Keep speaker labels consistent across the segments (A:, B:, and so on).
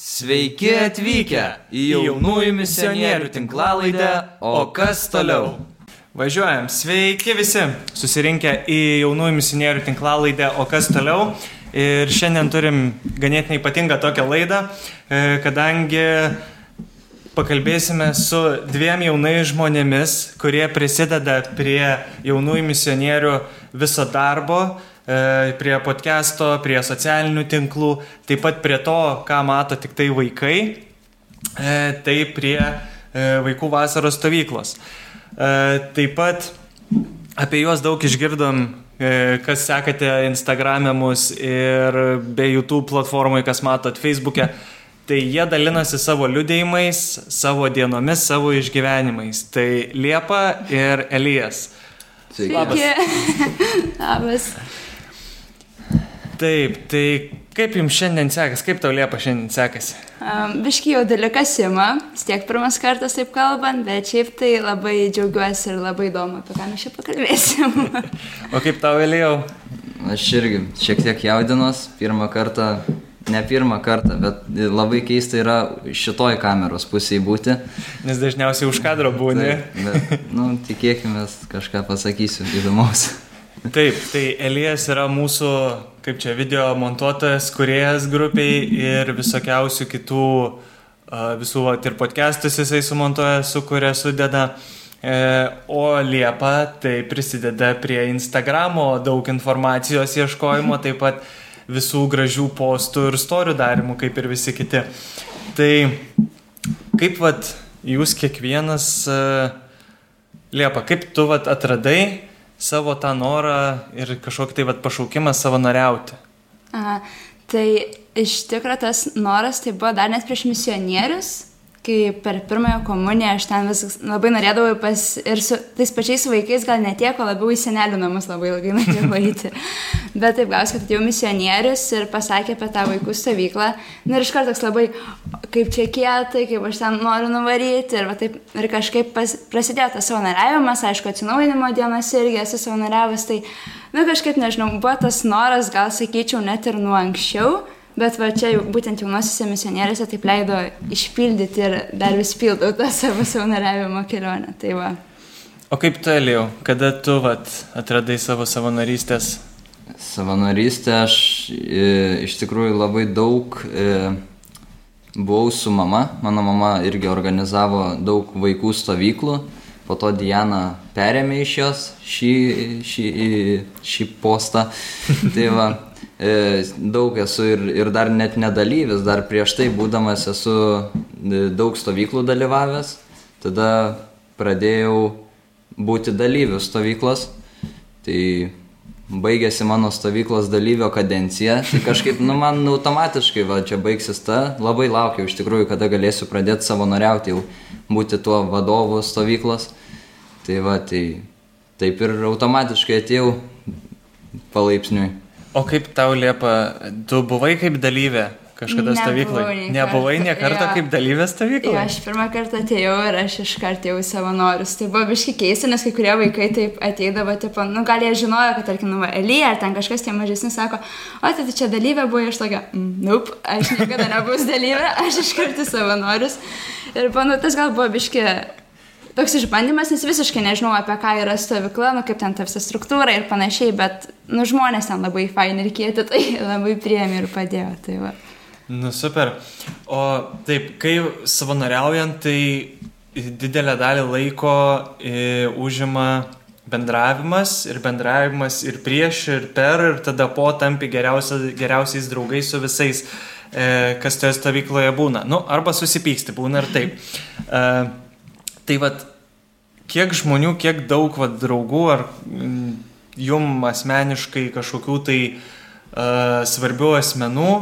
A: Sveiki atvykę į jaunųjų misionierių tinklalaidę, o kas toliau?
B: Važiuojam. Sveiki visi susirinkę į jaunųjų misionierių tinklalaidę, o kas toliau? Ir šiandien turim ganėtinai ypatingą tokią laidą, e, kadangi pakalbėsime su dviem jaunais žmonėmis, kurie prisideda prie jaunųjų misionierių viso darbo prie podcast'o, prie socialinių tinklų, taip pat prie to, ką mato tik tai vaikai, e, tai prie e, vaikų vasaros stovyklos. Taip pat apie juos daug išgirdom, kas sekate Instagram'e mus ir be YouTube platformoje, kas matot Facebook'e. Tai jie dalinasi savo liudėjimais, savo dienomis, savo išgyvenimais. Tai Liepa ir Elijas.
C: Sveiki. Labas. Labas.
B: Taip, tai kaip jums šiandien sekasi, kaip tau Liepa šiandien sekasi?
C: Um, Biški jau dalykas ima, tiek pirmas kartas taip kalbant, bet šiaip tai labai džiaugiuosi ir labai įdomu, apie ką mes čia pakalbėsim.
B: o kaip tau Elijau?
A: Aš irgi šiek tiek jaudinos, pirmą kartą, ne pirmą kartą, bet labai keista yra šitoj kameros pusėje būti.
B: Nes dažniausiai už kadro būni.
A: Taip, bet, nu, tikėkime, kažką pasakysiu įdomaus.
B: Taip, tai Elijas yra mūsų, kaip čia, video montuotojas, kuriejas grupiai ir visokiausių kitų, visų va, ir podcastus jisai sumontuoja, sukuria, sudeda. E, o Liepa tai prisideda prie Instagramo daug informacijos ieškojimo, taip pat visų gražių postų ir storių darimų, kaip ir visi kiti. Tai kaip vat jūs kiekvienas, Liepa, kaip tu vat atradai savo tą norą ir kažkokį tai vat, pašaukimą savanoriauti?
C: Aha, tai iš tikrųjų tas noras tai buvo dar net prieš misionierius, kai per pirmąją komuniją aš ten vis labai norėdavau pas, ir su tais pačiais vaikais gal netiek, o labiau į senelių namus labai ilgai norėjau eiti. Bet taip gausi, kad atėjau misionierius ir pasakė apie tą vaikų stovyklą. Na ir iš karto toks labai, kaip čia kietai, kaip aš ten noriu nuvaryti. Ir, taip, ir kažkaip pas, prasidėjo tas savanoriavimas, aišku, atsinaujinimo dienas irgi esu savanoriavęs. Tai, na nu, kažkaip nežinau, buvo tas noras, gal sakyčiau, net ir nuo anksčiau Bet va čia būtent jaunosiuose misionieriuose taip leido išpildyti ir dar vis pildau tą savo savanoriavimo kelionę. Tai va.
B: O kaip tu, Elijau, kada tu vat, atradai savo savanorystės?
A: Savanorystę aš e, iš tikrųjų labai daug e, buvau su mama. Mano mama irgi organizavo daug vaikų stovyklų. Po to Diana perėmė iš jos šį, šį, šį postą. tai va, daug esu ir, ir dar net nedalyvis, dar prieš tai būdamas esu e, daug stovyklų dalyvavęs, tada pradėjau būti dalyvių stovyklos, tai baigėsi mano stovyklos dalyvio kadencija, tai kažkaip, nu, man automatiškai, va, čia baigsis ta, labai laukiau iš tikrųjų, kada galėsiu pradėti savanoriauti, jau būti tuo vadovu stovyklos. Tai va, tai taip ir automatiškai atėjau palaipsniui.
B: O kaip tau liepa, tu buvai kaip dalyvė kažkada stovykloje? Nebuvai nie kartą ja. kaip dalyvė stovykloje?
C: Ja, aš pirmą kartą atėjau ir aš iš karto jau savanorius. Tai buvo biški keista, nes kai kurie vaikai taip ateidavo, tipo, nu gal jie žinojo, kad tarkim, nu, Elija ar ten kažkas tie mažesni sako, o tai čia dalyvė buvo iš tokio, mm, nup, aš niekada nebus dalyvė, aš iš karto savanorius. Ir panu, tas gal buvo biški toks išbandymas, nes visiškai nežinau, apie ką yra stovykla, nu, kaip ten ta visa struktūra ir panašiai, bet, nu, žmonės ten labai faini ir kieti, tai labai priemi ir padėjo. Tai va.
B: nu, super. O taip, kai savanoriaujant, tai didelę dalį laiko e, užima bendravimas ir bendravimas ir prieš, ir per, ir tada po tampi geriausia, geriausiais draugais su visais, e, kas toje stovykloje būna. Nu, arba susipyksti, būna ir taip. E, tai vad, kiek žmonių, kiek daug va, draugų ar mm, jum asmeniškai kažkokių tai uh, svarbių asmenų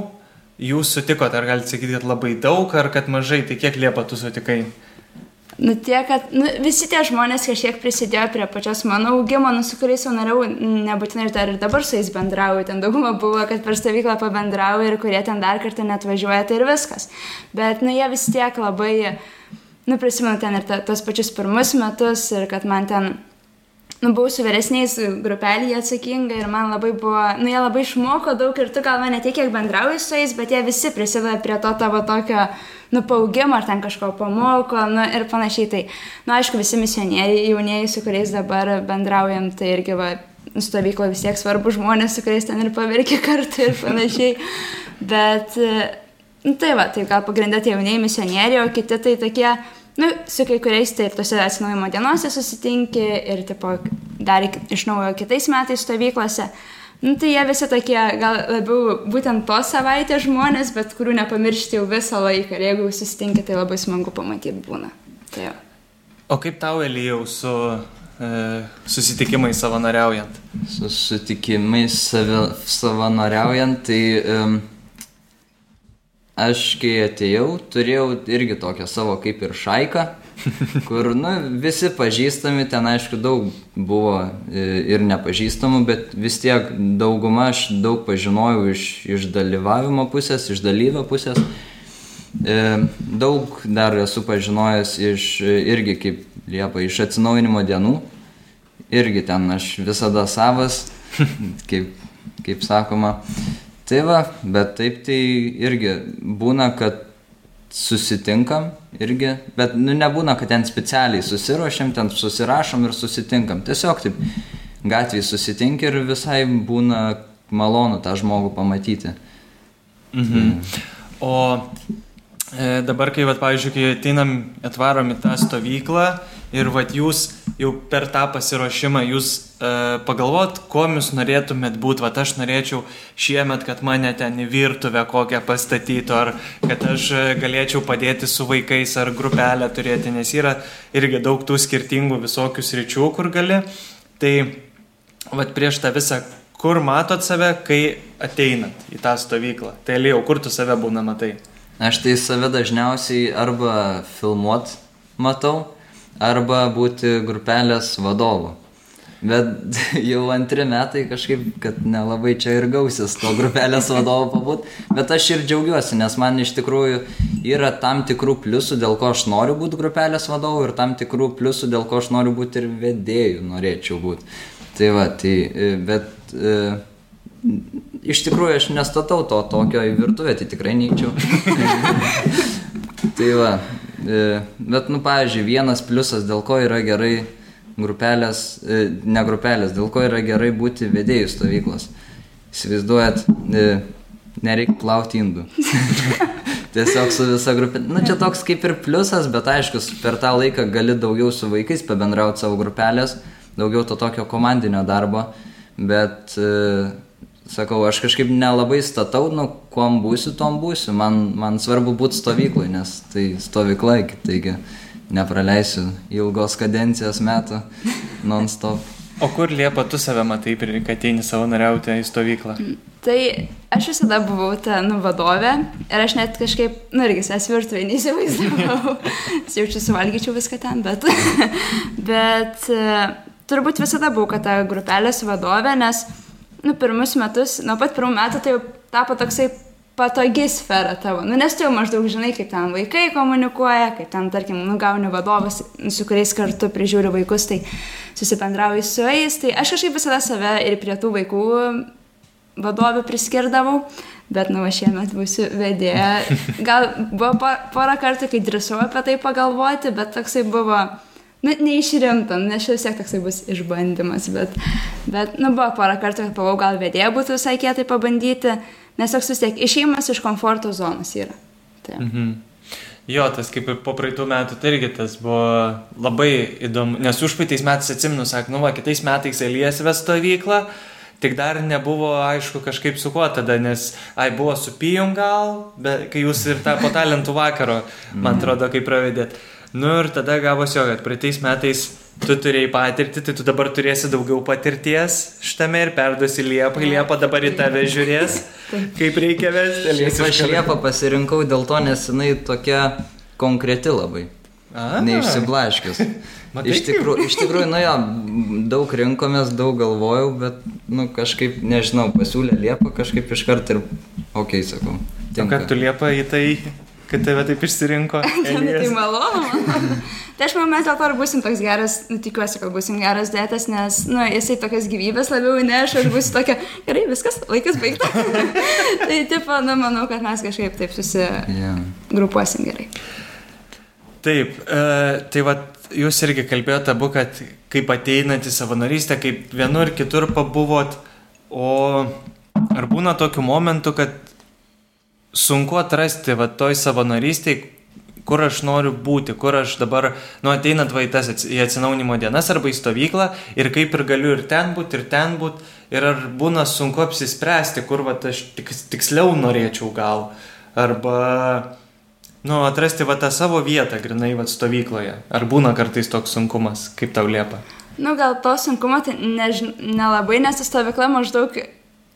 B: jūs sutikot, ar galite sakyti, kad labai daug, ar kad mažai, tai kiek liepa tu sutikai?
C: Nu, tie, kad nu, visi tie žmonės kažkiek prisidėjo prie pačios mano augimo, nu, su kuriais jau norėjau, nebūtinai ir dar ir dabar su jais bendrauju, ten dauguma buvo, kad per stovyklą pabendrauju ir kurie ten dar kartą net važiuoja, tai ir viskas. Bet, nu, jie vis tiek labai uh, nu, prisimenu ten ir ta, tos pačius pirmus metus ir kad man ten nu, buvau su vyresniais grupelėje atsakinga ir man labai buvo, nu, jie labai išmoko daug ir tu gal mane tiek, kiek bendrauji su jais, bet jie visi prisideda prie to tavo tokio, nu, paugimo ar ten kažko pamoko, nu, ir panašiai. Tai, nu, aišku, visi misionieriai, jaunieji, su kuriais dabar bendraujam, tai irgi, va, stovyklo vis tiek svarbu žmonės, su kuriais ten ir pavirkė kartu ir panašiai. Bet, nu, tai va, tai gal pagrindė tie jaunieji misionieriai, o kiti tai tokie, nu, su kai kuriais tai ir tose atsinaujimo dienose susitinki ir tipo, dar iš naujo kitais metais stovyklose. Nu, tai jie visi tokie gal labiau būtent tos savaitės žmonės, bet kurių nepamiršti jau visą laiką. Ir jeigu susitinki, tai labai smagu pamatyti būna. Tai jau.
B: O kaip tau, Elijau, su e, susitikimai savanoriaujant?
A: Su susitikimais savi, savanoriaujant, tai... Um, aš kai atėjau, turėjau irgi tokią savo kaip ir šaiką, kur, nu, visi pažįstami, ten aišku daug buvo e, ir nepažįstamų, bet vis tiek daugumą aš daug pažinojau iš, iš dalyvavimo pusės, iš dalyvio pusės. E, daug dar esu pažinojęs iš irgi kaip Liepa, iš atsinaujinimo dienų. Irgi ten aš visada savas, kaip, kaip sakoma. Tai va, bet taip tai irgi būna, kad susitinkam irgi, bet nu, nebūna, kad ten specialiai susiruošiam, ten susirašom ir susitinkam. Tiesiog taip gatvėje susitink ir visai būna malonu tą žmogų pamatyti.
B: Mhm. O e, dabar, kai, vat, pavyzdžiui, kai ateinam, atvarom į tą stovyklą ir vat, jūs jau per tą pasiruošimą jūs uh, pagalvot, kuo jūs norėtumėt būti. Vat aš norėčiau šiemet, kad mane ten į virtuvę kokią pastatytų, ar kad aš e, galėčiau padėti su vaikais, ar grupelę turėti, nes yra irgi daug tų skirtingų visokių sričių, kur gali. Tai vat prieš tą visą, kur matot save, kai ateinat į tą stovyklą. Tai Lijau, kur tu save būna matai?
A: Aš tai save dažniausiai arba filmuot matau, arba būti grupelės vadovu. Bet jau antri metai kažkaip, kad nelabai čia ir gausis to grupelės vadovo pabūt. Bet aš ir džiaugiuosi, nes man iš tikrųjų yra tam tikrų pliusų, dėl ko aš noriu būti grupelės vadovu ir tam tikrų pliusų, dėl ko aš noriu būti ir vedėjų, norėčiau būti. Tai va, tai, e, bet e, iš tikrųjų aš nestatau to tokio į virtuvę, tai tikrai neįčiau. tai va, bet, nu, pavyzdžiui, vienas pliusas, dėl ko yra gerai grupelės, e, ne grupelės, dėl ko yra gerai būti vedėjų stovyklos. Įsivaizduojat, e, nereikia plauti indų. Tiesiog su visa grupė. Na, nu, čia toks kaip ir pliusas, bet aišku, per tą laiką gali daugiau su vaikais pabendrauti savo grupelės, daugiau to tokio komandinio darbo, bet sakau, aš kažkaip nelabai statau, nu, kuom būsiu, tom būsiu. Man, man svarbu būti stovyklai, nes tai stovykla, taigi nepraleisiu ilgos kadencijos metų non-stop.
B: O kur Liepa tu save matai, kai ateini savanoriauti į stovyklą?
C: Tai aš visada buvau ta nu, vadovė ir aš net kažkaip, nu irgi, es virtuvėje neįsivaizdavau. Jaučiu, suvalgyčiau viską ten, bet, bet turbūt visada buvau, kad ta grupelės vadovė, nes nu, pirmus metus, nuo pat pirmų metų tai jau tapo toksai patogi sfera tavo. Nu, nes tu jau maždaug žinai, kaip ten vaikai komunikuoja, kaip ten, tarkim, nugauni vadovas, su kuriais kartu prižiūri vaikus, tai susipendrauji su jais. Tai aš kažkaip visada save ir prie tų vaikų vadovų priskirdavau, bet nu, aš šiemet būsiu vedėja. Gal buvo porą kartų, kai drįsau apie tai pagalvoti, bet toksai buvo nu, neišrimtam, nes šis tiek toksai bus išbandymas, bet, bet, nu, buvo porą kartų, kad pavau gal vedėja būtų visai kietai pabandyti, nes toks vis tiek išėjimas iš komforto zonos yra. Tai. Mhm.
B: Jo, tas kaip ir po praeitų metų, tai irgi tas buvo labai įdomu, nes užpaitais metais atsimenu, sak, nu, va, kitais metais Elijas ves stovyklą, Tik dar nebuvo aišku kažkaip su kuo tada, nes, ai, buvo su pijum gal, bet kai jūs ir tą po talentų vakaro, man mhm. atrodo, kai pravedėt. Nu ir tada gavosi jo, kad praeitais metais tu turėjai patirtį, tai tu dabar turėsi daugiau patirties šitame ir perduosi Liepą. Liepa dabar į tave žiūrės, kaip reikia vesti.
A: Šiaip aš Liepą pasirinkau dėl to, nes jinai tokia konkreti labai. A. Neišsiblaškius. Iš tikrųjų, iš tikrųjų, nu jo, daug rinkomės, daug galvojau, bet, nu, kažkaip, nežinau, pasiūlė Liepą, kažkaip iškart ir, okei, okay, sakau.
B: Tinka. O kad tu Liepą į tai kad tave taip išsirinko.
C: tai
B: Elijas.
C: malonu. Tai aš manau, mes dėl to ir būsim toks geras, nu, tikiuosi, kad būsim geras dėtas, nes, nu, jisai tokias gyvybės labiau neša, aš būsiu tokia, gerai, viskas, laikas baigta. tai, tipo, nu, manau, kad mes kažkaip taip susigrupuosim
A: Yeah.
C: gerai.
B: Taip, e, tai va, jūs irgi kalbėjote abu, kad kaip ateinat į savanorystę, kaip vienur kitur pabuvot, o ar būna tokių momentų, kad sunku atrasti va toj savanorystėje, kur aš noriu būti, kur aš dabar, nu, ateinat va į atsinaunimo dienas arba į stovyklą ir kaip ir galiu ir ten būti, ir ten būti, ir ar būna sunku apsispręsti, kur va aš tik, tiksliau norėčiau gal, arba Nu, atrasti va tą savo vietą, grinai, va stovykloje. Ar būna kartais toks sunkumas, kaip tau liepa?
C: Nu, gal to sunkumo tai nežin, nelabai, nes stovykla maždaug,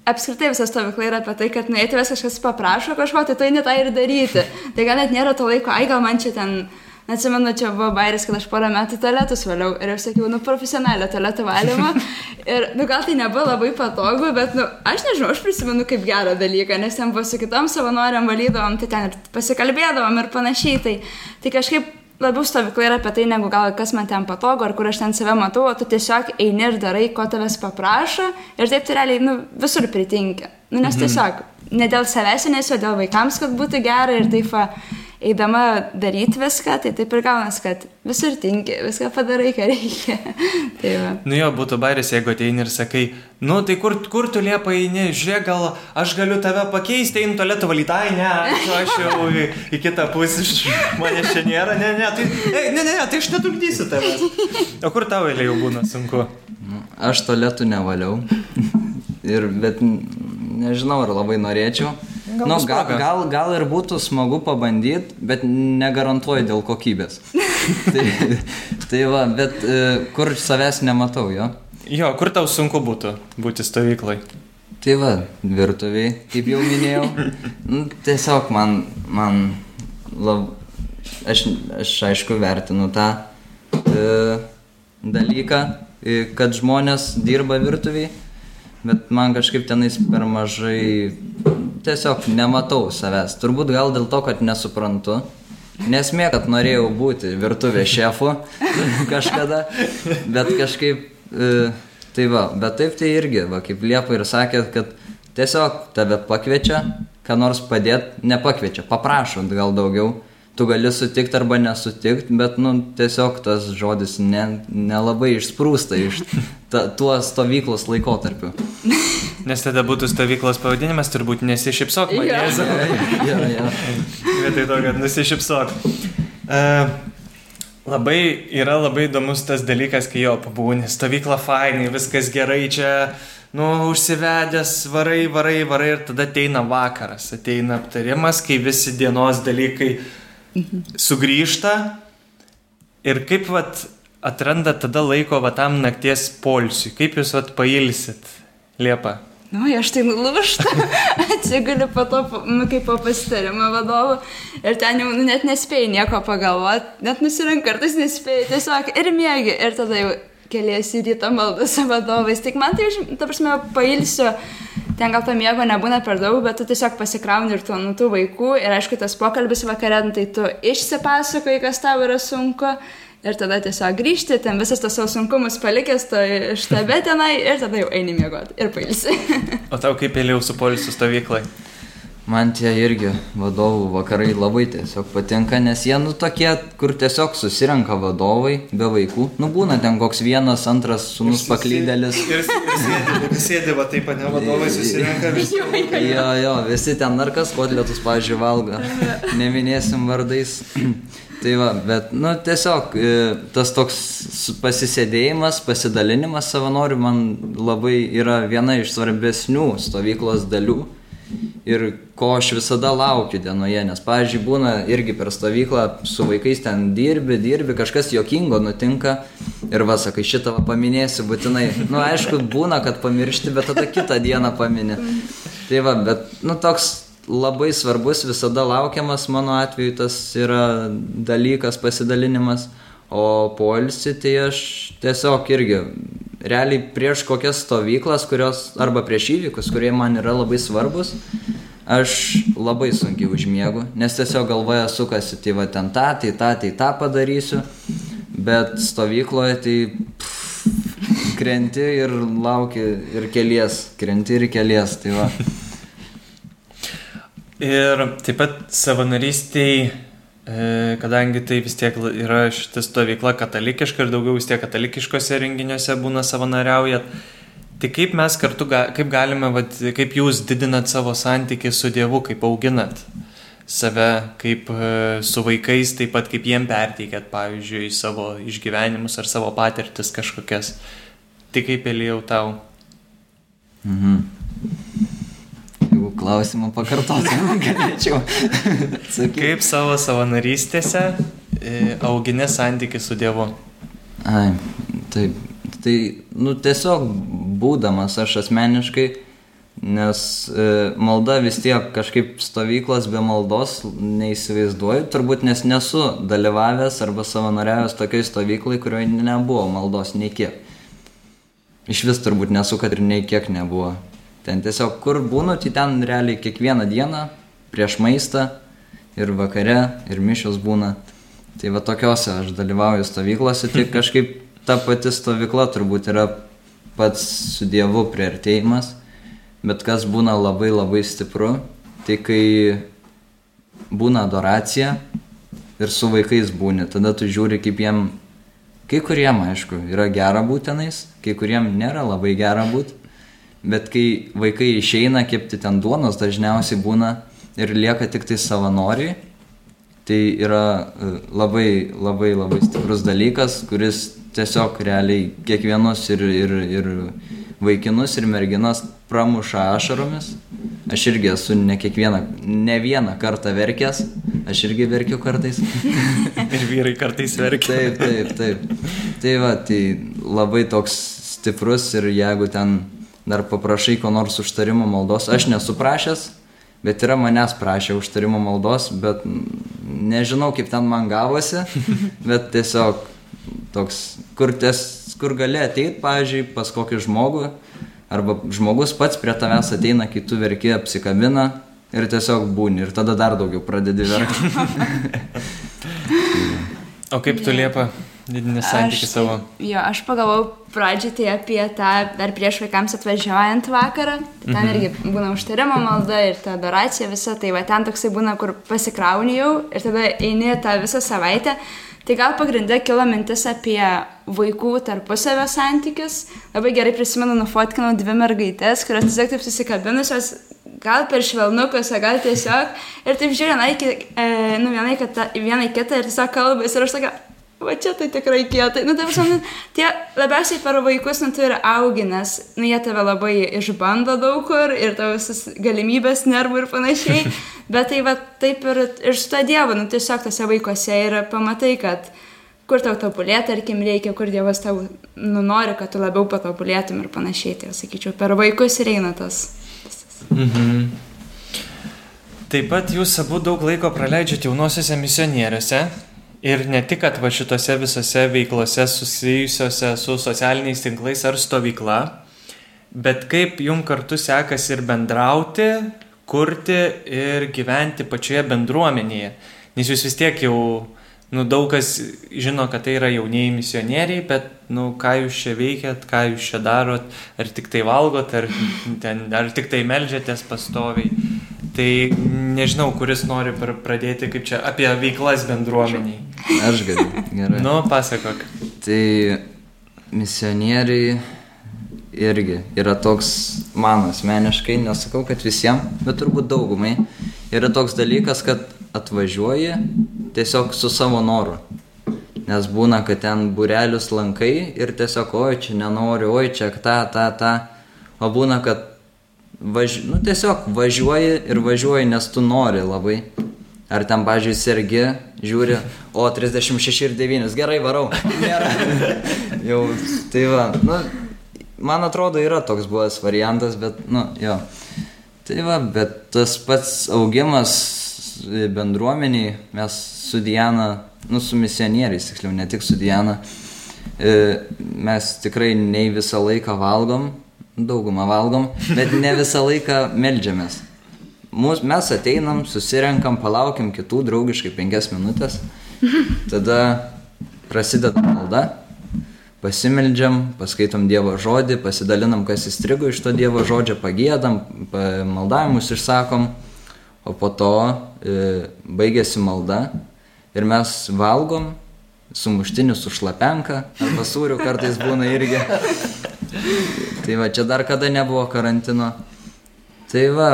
C: apskritai visa stovykla yra apie tai, kad nueiti vis kažkas paprašo kažko, tai tu eini tą ir daryti. Tai gal net nėra to laiko, ai gal man čia ten, atsimenu, čia buvo bairis, kad aš porą metų tualetus valiau ir aš sakiau, nu, profesionalią tualetų valymą. Ir, nu, gal tai nebuvo labai patogu, bet, nu, aš nežinau, aš prisimenu kaip gerą dalyką, nes ten buvo su kitom savanoriam valydavom, tai ten ir pasikalbėdavom ir panašiai. Tai, tai kažkaip labiau stovykla yra apie tai, negu gal kas man ten patogu, ar kur aš ten save matau, o tu tiesiog eini ir darai, ko tavęs paprašo ir taip tai realiai, nu, visur pritinka. Nu, nes tiesiog, ne dėl savęs, nes o dėl vaikams, kad būtų gera ir taip, va, eidama daryti viską, tai taip ir gaunas, kad visur tinki, viską padarai, ką reikia. tai va.
B: Nu jo, būtų bairis, jeigu ateini ir sakai, nu tai kur, kur tu liepa eini, žiūrėk, gal aš galiu tave pakeisti, einu tualetų valytai, ne, aš, jau į, į kitą pusę, manęs čia nėra, ne, ne, tai, ei, ne, ne, ne, tai aš netrukdysiu tavęs. O kur tau eilė jau būna sunku?
A: Nu, Aš tualetų nevaliau. Ir, bet nežinau, ar labai norėčiau.
B: Gal
A: nu, gal, gal, gal ir būtų smagu pabandyti, bet negarantuoju dėl kokybės. tai, tai va, bet e, kur savęs nematau jo.
B: Jo, kur tau sunku būtų būti stovyklai?
A: Tai va, virtuviai, kaip jau minėjau. Nu, tiesiog man, man lab... aš, aš aišku vertinu tą e, dalyką, e, kad žmonės dirba virtuviai, bet man kažkaip tenais per mažai, tiesiog nematau savęs. Turbūt gal dėl to, kad nesuprantu. Nesmė, kad norėjau būti virtuvės šefu kažkada, bet kažkaip, e, tai va, bet taip tai irgi, va, kaip Liepa ir sakė, kad tiesiog tave pakviečia, ką nors padėti, nepakviečia, paprašo gal daugiau, tu gali sutikti arba nesutikti, bet, nu, tiesiog tas žodis ne, nelabai išsprūsta iš ta, tuo stovyklos laikotarpiu.
B: Nes tada būtų stovyklos pavadinimas, turbūt nesišypsok manęs.
A: ja, ja.
B: Vietoj to, kad nusišypsok. Uh, labai yra labai įdomus tas dalykas, kai jo pabūni, stovykla fainai, viskas gerai čia, nu, užsivedęs, varai, varai, varai ir tada ateina vakaras, ateina aptarimas, kai visi dienos dalykai sugrįžta ir kaip vat atranda tada laiko va tam nakties polsiui, kaip jūs vat pailsit, Liepa.
C: Nu, aš tai nulūšta, atsigaliu po to, nu, kaip po pasitarimo vadovo ir ten jau nu, net nespėjai nieko pagalvoti, net nusirink kartais nespėjai, tiesiog ir mėgi ir tada jau keliasi į rytą maldą su vadovais. Tik man tai, ta prasme, pailsiu, ten gal to miego nebūna per daug, bet tu tiesiog pasikrauni ir tu nuo tų vaikų ir aišku, tas pokalbis vakare, nu, tai tu išsipasakoji, kas tau yra sunku. Ir tada tiesiog grįžti, ten visas tas savo sunkumus palikęs, to štabe tenai ir tada jau eini miegoti ir pailsi.
B: O tau kaipėliau su polisu stovyklai?
A: Man tie irgi vadovų vakarai labai tiesiog patinka, nes jie nu tokie, kur tiesiog susirenka vadovai be vaikų. Nu būna ten koks vienas, antras sunus paklydėlis.
B: Ir, ir sėdi, va taip, ne vadovai susirenka visi.
A: Jo, jo, visi ten ar kas kotletus, pažiūrėjau, valgo. Neminėsim vardais. tai va, bet, nu, tiesiog e, tas toks pasisėdėjimas, pasidalinimas savanorių man labai yra viena iš svarbesnių stovyklos dalių. Ir ko aš visada laukiu dienoje, nes, pavyzdžiui, būna irgi per stovyklą su vaikais ten dirbi, dirbi, kažkas jokingo nutinka ir va, sakai, šitą va paminėsiu būtinai. Na, nu, aišku, būna, kad pamiršti, bet tada kitą dieną paminė. Tai va, bet, nu, toks labai svarbus, visada laukiamas mano atveju tas yra dalykas, pasidalinimas, o poilsį tai aš tiesiog irgi realiai prieš kokias stovyklas, kurios arba prieš įvykius, kurie man yra labai svarbus, aš labai sunkiai užmiegu, nes tiesiog galvoje sukasi, tai va ten tą, tai tą, tai tą padarysiu, bet stovykloje tai pff, krenti ir lauki ir kelies, krenti ir kelies, tai va.
B: Ir taip pat savanorystėj, e, kadangi tai vis tiek yra šita stovykla katalikiška ir daugiau vis tiek katalikiškose renginiuose būna savanoriaujat, tai kaip mes kartu, kaip galime, vat, kaip jūs didinat savo santykį su Dievu, kaip auginat save, kaip e, su vaikais, taip pat kaip jiem perteikėt, pavyzdžiui, savo išgyvenimus ar savo patirtis kažkokias. Tai kaip Elijau tau?
A: Mhm. Jeigu klausimą pakartotum, galėčiau.
B: Kaip savo savanorystėse e, auginė santykių su Dievu?
A: Ai, taip. Tai, nu, tiesiog būdamas aš asmeniškai, nes e, malda vis tiek kažkaip stovyklos be maldos neįsivaizduoju, turbūt nes nesu dalyvavęs arba savanoriavęs tokiai stovyklai, kurioje nebuvo maldos nei kiek. Iš vis turbūt nesu, kad ir nei kiek nebuvo. Ten tiesiog kur būnu, tai ten realiai kiekvieną dieną prieš maistą ir vakare ir mišios būna. Tai va tokiuose aš dalyvauju stovyklose, tai kažkaip ta pati stovykla turbūt yra pats su Dievu prieartėjimas, bet kas būna labai labai stipru, tai kai būna adoracija ir su vaikais būni, tada tu žiūri, kaip jiem, kai kuriem, aišku, yra gera būtenais, kai kuriem nėra labai gera būti, bet kai vaikai išeina kepti ten duonos, dažniausiai būna ir lieka tik tai savanoriai, tai yra e, labai labai labai stiprus dalykas, kuris tiesiog realiai kiekvienus ir, ir, ir vaikinus ir merginas pramuša ašaromis. Aš irgi esu ne kiekvieną, ne vieną kartą verkęs, aš irgi verkiu kartais.
B: ir vyrai kartais verkia.
A: Taip, taip, taip. Tai va, tai labai toks stiprus ir jeigu ten dar paprašai ko nors užtarimo maldos, aš nesu prašęs, bet yra manęs prašę užtarimo maldos, bet nežinau kaip ten man gavosi, bet tiesiog toks, kur, ties, kur gali ateiti, pavyzdžiui, pas kokį žmogų, arba žmogus pats prie tavęs ateina, kai tu verki, apsikabina ir tiesiog būni ir tada dar daugiau pradedi verkti.
B: o kaip tu liepa? Didinį santykį savo.
C: Jo, aš pagalvojau pradžiai tai apie tą dar prieš vaikams atvažiuojant vakarą. Ten mhm. irgi būna užtarimo malda ir ta adoracija visa. Tai va ten toksai būna, kur pasikrauni jau ir tada eini tą visą savaitę. Tai gal pagrindė kilo mintis apie vaikų tarpusavio santykius. Labai gerai prisimenu, nufotkinau dvi mergaitės, kurios tiesiog taip susikabinusios, gal per švelnukus, gal tiesiog. Ir taip žiūrė, na, iki, e, nu, vienai, kita, vienai kitą ir tiesiog kalbasi. Ir aš tokia, va čia tai tikrai kietai. Nu, tai visam, nu, tie labiausiai per vaikus, nu, tai yra augi, nes, nu, jie tave labai išbando daug kur ir tavo visas galimybės, nervų ir panašiai. Bet tai va taip ir, ir su to Dievu, nu, tiesiog tose vaikuose ir pamatai, kad kur tau tobulėti, tarkim, reikia, kur Dievas tau nu, nori, kad tu labiau patobulėtum ir panašiai. Tai, sakyčiau, per vaikus ir eina tas.
B: Mhm. Taip pat jūs abu daug laiko praleidžiate jaunosiuose misionieriuose. Ir ne tik, kad va šitose visose veiklose susijusiose su socialiniais tinklais ar stovykla, bet kaip jum kartu sekasi ir bendrauti, kurti ir gyventi pačioje bendruomenėje. Nes jūs vis tiek jau, nu, daug kas žino, kad tai yra jaunieji misionieriai, bet, nu, ką jūs čia veikiat, ką jūs čia darot, ar tik tai valgot, ar, ten, ar tik tai melžiatės pastoviai. Tai nežinau, kuris nori pradėti, kaip čia, apie veiklas bendruomeniai.
A: Aš galiu. Gerai.
B: Nu, pasakok.
A: Tai misionieriai irgi yra toks, man asmeniškai, nesakau, kad visiems, bet turbūt daugumai, yra toks dalykas, kad atvažiuoji tiesiog su savo noru. Nes būna, kad ten burelius lankai ir tiesiog, oi, čia nenoriu, oi, čia tą, tą, tą. O būna, kad važ... nu, tiesiog važiuoji ir važiuoji, nes tu nori labai. Ar ten, pažiūrėjau, sergi, žiūri, o 36 ir 9, gerai varau. Nėra. Jau, tai va, nu, man atrodo, yra toks buvęs variantas, bet, nu, jo. Tai va, bet tas pats augimas bendruomeniai, mes su Diana, nu, su misionieriais, tiksliau, ne tik su Diana, e, mes tikrai nei visą laiką valgom, daugumą valgom, bet ne visą laiką melžiamės. mūs, mes ateinam, susirenkam, palaukiam kitų draugiškai penkias minutės, tada prasideda malda, pasimeldžiam, paskaitom Dievo žodį, pasidalinam, kas įstrigo iš to Dievo žodžio, pagėdam, maldavimus išsakom, o po to e, baigėsi malda ir mes valgom, sumuštinių su šlapenka, arba sūrių kartais būna irgi. Tai va, čia dar kada nebuvo karantino. Tai va,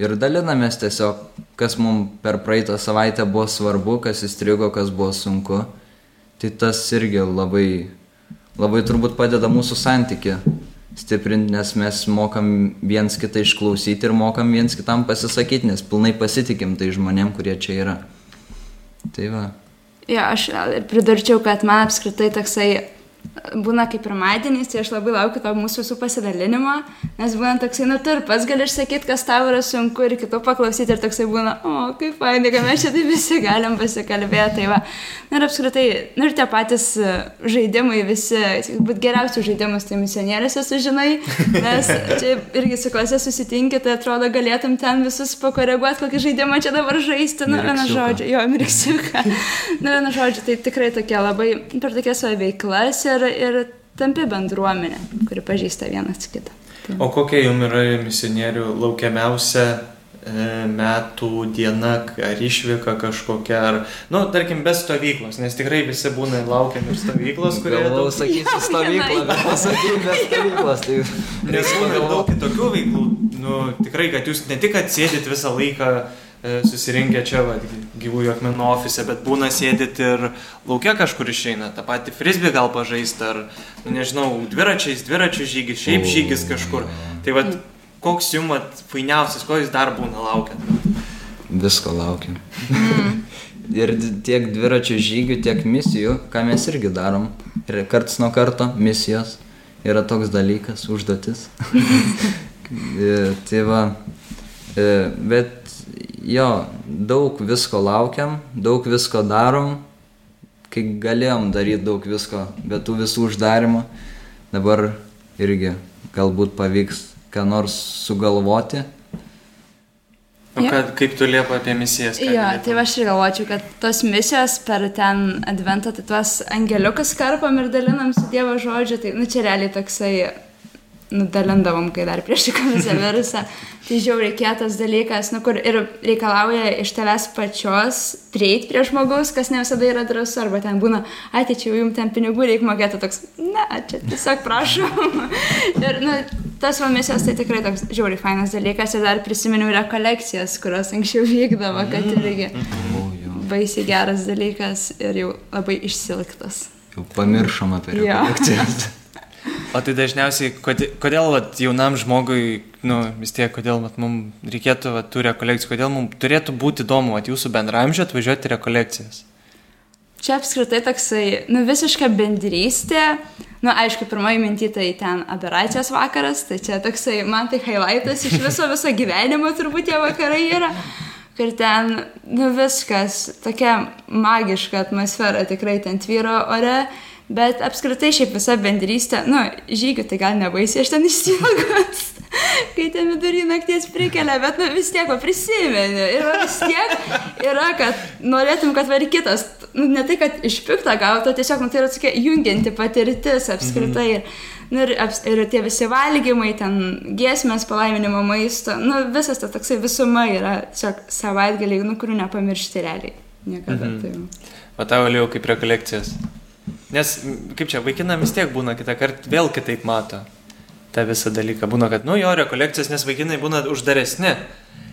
A: ir dalinamės tiesiog, kas mums per praeitą savaitę buvo svarbu, kas įstrigo, kas buvo sunku. Tai tas irgi labai, labai turbūt padeda mūsų santyki stiprinti, nes mes mokam viens kitą išklausyti ir mokam viens kitam pasisakyti, nes pilnai pasitikim tai žmonėm, kurie čia yra. Tai va.
C: Jo, aš pridurčiau, kad man apskritai toksai būna kaip pirmadieniais, tai aš labai laukiu to mūsų visų pasidalinimo, nes būna toksai, nu, tu ir pats gali išsakyti, kas tau yra sunku ir kitų paklausyti ir toksai būna, o, kaip fainai, kad mes čia tai visi galim pasikalbėti. Tai va. Na ir apskritai, nu ir tie patys e, žaidimai, visi, būt geriausius žaidimus, tai misionieriuose sužinai, nes čia irgi su klasė susitinki, tai atrodo galėtum ten visus pakoreguoti, kokį žaidimą čia dabar žaisti, nu, vieną žodžią, jo, mirksiuką. nu, vieną žodžią, tai tikrai tokie labai, per tokias savo veiklas ir ir tampi bendruomenė, kuri pažįsta vienas kitą.
B: Tai. O kokia jums yra misionierių laukiamiausia e, metų diena, ar išvyka kažkokia, ar, na, nu, tarkim, be stovyklos, nes tikrai visi būna laukiami ir stovyklos, kurie...
A: Galvau, sakysiu stovyklą, bet pasakysiu be stovyklos. Tai...
B: Nes būna daug kitokių veiklų, nu, tikrai, kad jūs ne tik atsėdit visą laiką susirinkę čia va, gyvųjų akmenų ofise, bet būna sėdit ir laukia kažkur išeina, tą patį frisbį gal pažaisti, ar, nu, nežinau, dviračiais, dviračių žygis, šiaip žygis kažkur. Tai va, koks jums fainiausias, ko jūs dar būna laukiant?
A: Visko laukiam. Mm. ir tiek dviračių žygių, tiek misijų, ką mes irgi darom. Ir karts nuo karto misijos yra toks dalykas, užduotis. E, tai va, e, bet jo, daug visko laukiam, daug visko darom, kai galėjom daryti daug visko, bet tų visų uždarimų dabar irgi galbūt pavyks ką nors sugalvoti.
B: O kad, kaip tu liepa apie misijas?
C: Jo, ja, tai aš ir galvočiau, kad tos misijos per ten adventą, tai tuos angeliukus karpam ir dalinam su Dievo žodžiu, tai, nu, čia realiai toksai nudalindavom, kai dar prieš visą virusą. Tai žiauriai kietas dalykas, nu, kur ir reikalauja iš tavęs pačios prieiti prie žmogaus, kas ne visada yra drąsu, arba ten būna, ateičiau jums ten pinigų reikia mokėti, toks, ne, čia tiesiog prašom. ir, nu, tas vamisijos tai tikrai toks žiauriai fainas dalykas ir dar prisiminiau rekolekcijas, kurios anksčiau vykdavo, kad irgi baisiai geras dalykas ir jau labai išsilgtas.
A: Jau pamiršom apie rekolekcijas.
B: O tai dažniausiai, kodėl, kodėl vat, jaunam žmogui, nu, vis tiek, kodėl vat, mums reikėtų vat, tų rekolekcijų, kodėl mums turėtų būti įdomu vat, jūsų bendramžio atvažiuoti rekolekcijas?
C: Čia apskritai toksai, nu, visiška bendrystė. Nu, aišku, pirmoji minti tai ten adoracijos vakaras, tai čia toksai, man tai highlightas iš viso viso gyvenimo turbūt tie vakarai yra. Ir ten, nu, viskas, tokia magiška atmosfera tikrai ten tvyro ore. Bet apskritai šiaip visa bendrystė, nu, žygių tai gal nebaisiai, aš ten išsilgas, kai ten vidurį nakties prikelia, bet nu, vis tiek prisimeni. Ir vis tiek yra, kad norėtum, kad var kitas, nu, ne tai, kad iš piktą gautų, tiesiog, nu, tai yra tokia jungianti patirtis apskritai. Mhm. Nu, ir, ir tie visi valgymai, ten giesmės, palaiminimo maisto, nu, visas tas toksai visuma yra tiesiog savaitgaliai, nu, kurių nepamiršti realiai. Niekada. Mhm. Tai.
B: O tavo liau kaip rekolekcijas? Nes, kaip čia, vaikina vis tiek būna kitą kartą vėl kitaip mato tą visą dalyką. Būna, kad, nu, jo rekolekcijos, nes vaikinai būna uždaresni.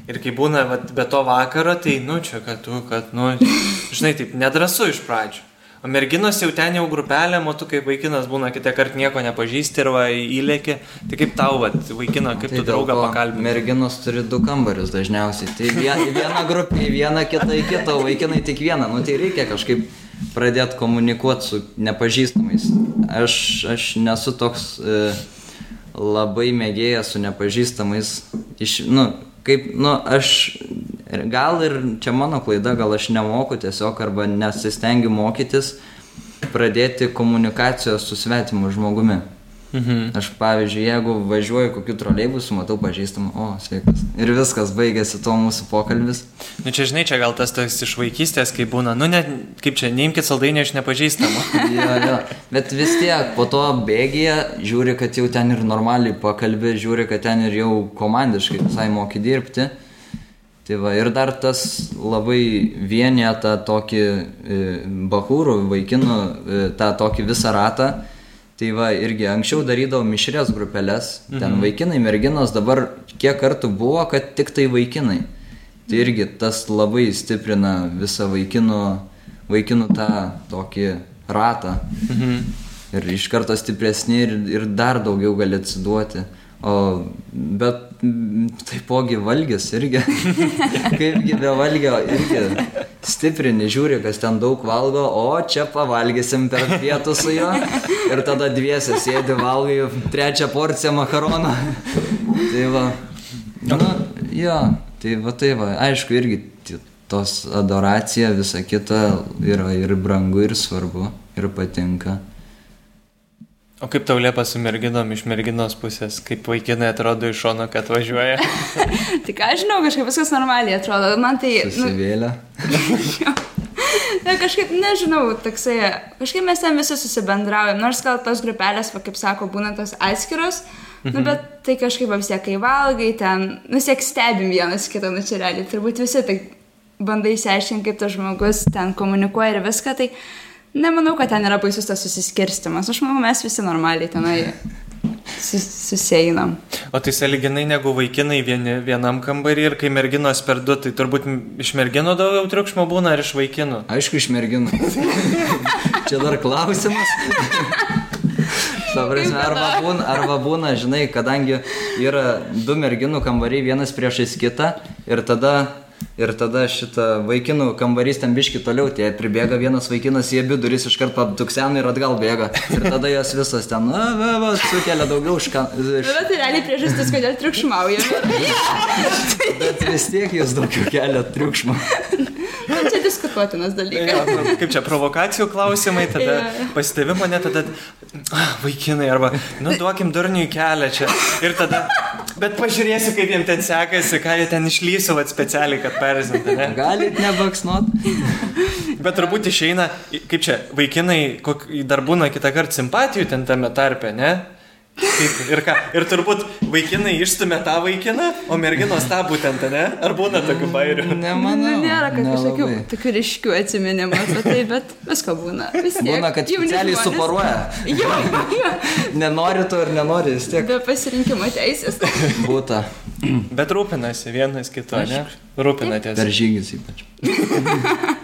B: Ir kai būna vat, be to vakaro, tai, nu, čia, kad tu, kad, nu, žinai, taip, nedrasu iš pradžių. O merginos jau ten jau grupelė, o tu kaip vaikinas būna kitą kartą nieko nepažįsti ir va įlėki. Tai kaip tau, vat, vaikino, kaip tai tu draugą pakalbini?
A: Merginos turi du kambarius dažniausiai. Tai vien, viena grupė, viena kita į kitą, vaikinai tik vieną. Nu tai reikia kažkaip pradėti komunikuoti su nepažįstamais. Aš, aš nesu toks e, labai mėgėjas su nepažįstamais. Iš, nu, kaip, nu, aš gal ir čia mano klaida, gal aš nemoku tiesiog arba nesistengiu mokytis pradėti komunikacijos su svetimu žmogumi. Mhm. Aš pavyzdžiui, jeigu važiuoju kokiu troleibusu, matau pažįstamą, o, sveikas. Ir viskas baigėsi tuo mūsų pokalbis.
B: Nu čia žinai, čia gal tas toks iš vaikystės, kai būna, nu ne, kaip čia, neimkite saldainio iš nepažįstamų.
A: jo, jo. Bet vis tiek, po to bėgėje, žiūri, kad jau ten ir normaliai pakalbė, žiūri, kad ten ir jau komandiškai visai moki dirbti. Tai va, ir dar tas labai vienė tą tokį e, bahūrų, vaikinų, e, tą tokį visą ratą Tai va, irgi anksčiau darydavau mišrės grupelės, ten mhm. vaikinai, merginos, dabar kiek kartų buvo, kad tik tai vaikinai. Tai irgi tas labai stiprina visą vaikinų, vaikinų tą tokį ratą. Mhm. Ir iš karto stipresni ir, ir dar daugiau gali atsiduoti. O, bet taipogi valgis irgi, kaipgi be valgio irgi stiprini, žiūri, kas ten daug valgo, o čia pavalgysim per pietų su juo ir tada dviesi sėdi valgai trečią porciją makaroną. tai va, na, jo, tai va, tai va, aišku, irgi tos adoracija, visa kita yra ir brangu, ir svarbu, ir patinka.
B: O kaip tau liepa su merginom iš merginos pusės, kaip vaikinai atrodo iš šono, kad važiuoja?
C: Tik aš žinau, kažkaip viskas normaliai atrodo. Man tai...
A: Susivėlė.
C: Nu, ne, kažkaip, nežinau, toksai, kažkaip mes ten visi susibendraujam, nors gal tos grupelės, va, kaip sako, būna tos atskiros, nu, mhm. nu, bet tai kažkaip vis tiek, kai valgai, ten, nu, siek stebim vienas kitą, nu, čia realiai, turbūt visi tai bandai išsiaiškinti, kaip tas žmogus ten komunikuoja ir viską, tai Nemanau, kad ten yra baisus tas susiskirstimas. Aš manau, mes visi normaliai tenai sus, suseinam.
B: O tai saliginai negu vaikinai vieni, vienam kambarį ir kai merginos per du, tai turbūt iš merginų daugiau triukšmo būna ar iš vaikinų?
A: Aišku, iš merginų. Čia dar klausimas. Prasme, arba, būna, arba būna, žinai, kadangi yra du merginų kambariai vienas priešais kitą ir tada Ir tada šitą vaikinų kambarys ten biški toliau, tie pribėga vienas vaikinas į abi duris iš karto tuksena ir atgal bėga. Ir tada jos visas ten, na, va, va, sukelia daugiau šką.
C: Iš... Bet tai realiai priežastis, kodėl triukšmauja.
A: Bet vis tiek jūs daugiau kelia triukšmą.
C: Na, čia diskutuotinas dalykas. Ja,
B: nu, kaip čia provokacijų klausimai, tada ja. pasitevi mane, tada ah, vaikinai arba, nu, duokim durniui kelią čia. Ir tada Bet pažiūrėsiu, kaip jiems ten sekasi, ką jie ten išlysiu, vad specialiai, kad perzintų, ne?
A: Galit nebaksnuot.
B: Bet turbūt išeina, kaip čia, vaikinai, kok, dar būna kitą kartą simpatijų ten tame tarpe, ne? Kaip, ir ką? Ir turbūt vaikinai išstumė tą vaikiną, o merginos tą būtent, ne? Ar būna tokių bairių?
A: Nemanau.
C: Nu, nėra, kad kažkokių tokių ryškių atsiminimų apie tai, bet visko būna. Vis tiek.
A: Būna, kad specialiai suporuoja.
C: Jo, jo.
A: nenori to ir nenori, vis tiek.
C: Be pasirinkimo teisės.
A: Būta.
B: Bet rūpinasi vienas kito, ne? Rūpinatės.
A: Per žygis ypač.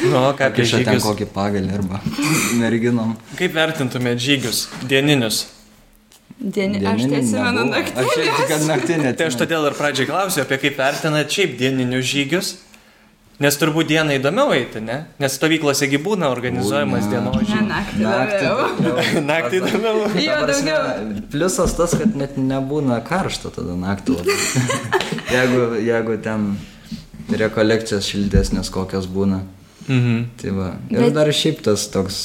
B: Nu, ką apie žygius?
A: Kokį pagalį arba merginom.
B: Kaip vertintumėt žygius dieninius?
C: Dieni, aš tai atsimenu naktinį.
A: Aš irgi, kad naktinė.
B: Tai aš todėl ir pradžiai klausiu, apie kaip vertinat šiaip dieninius žygius. Nes turbūt dieną įdomiau eiti, ne? Nes stovyklose būna organizuojamas dienos žygius.
C: Naktį, naktį,
B: naktį įdomiau.
C: Jo, daugiau.
A: Pliusas tas, kad net nebūna karšta tada naktį jeigu, jeigu ten rekolekcijos šiltesnės kokios būna. Mhm. Tai va. Ir Bet... dar šiaip tas toks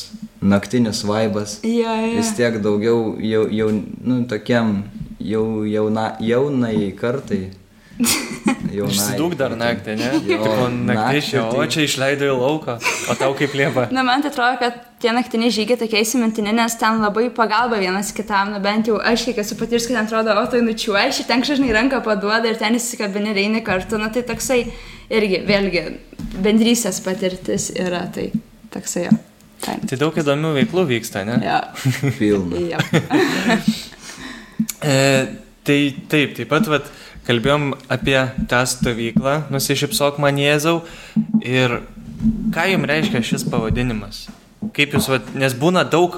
A: naktinis vaibas.
C: Ja, ja.
A: Vis tiek daugiau jau, jau nu, tokiam jau, jauna, jaunai kartai.
B: Išsidūk dar naktį, ne? Tipo, naktį šio, tai... o čia išleidai į lauką, o tau kaip liepa.
C: Na, man tai atrodo, kad tie naktiniai žygiai tokie įsimintini, nes ten labai pagalba vienas kitam, na bent jau aš kiek esu patirs, kad ten atrodo, o tai nučiuoji, ten kažkaip ranką paduoda ir ten įsikabini ir eini kartu, na tai toksai irgi, vėlgi, bendrysės patirtis yra, tai toksai jo.
B: Taip. Tai daug įdomių veiklų vyksta, ne?
C: Ja.
A: Pilna.
C: ja.
B: e, tai taip, taip pat vat, kalbėjom apie tą stovyklą, nusišypsok man Jėzau. Ir ką jums reiškia šis pavadinimas? Kaip jūs, vat, nes būna daug,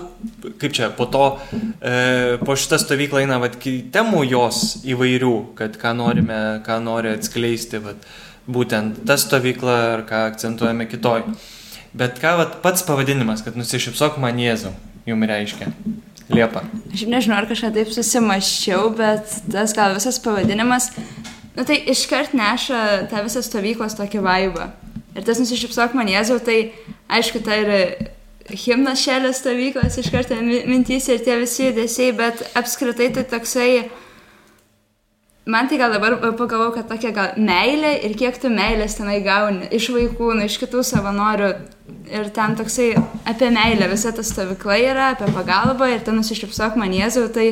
B: kaip čia, po to, e, po šitą stovyklą eina, vat, temų jos įvairių, kad ką norime, ką nori atskleisti, vat, būtent ta stovykla ar ką akcentuojame kitoj. Bet ką vat, pats pavadinimas, kad nusišypsok man Jėzau, jums reiškia? Liepa.
C: Aš nežinau, ar kažką taip susimaščiau, bet tas gal visas pavadinimas, nu tai iškart neša tą visą stovyklos tokį vaibą. Ir tas nusišypsok man Jėzau, tai aišku, tai yra himnas šelės stovyklos iš karto mi- mintys ir tie visi judesiai, bet apskritai tai toksai, man tai gal dabar pagalvoju, kad tokia gal meilė ir kiek tu meilės tenai gauni iš vaikų, nu, iš kitų savanorių. Ir ten toksai apie meilę visa ta stovykla yra, apie pagalbą ir ten nusišypsok man Jėzau, tai,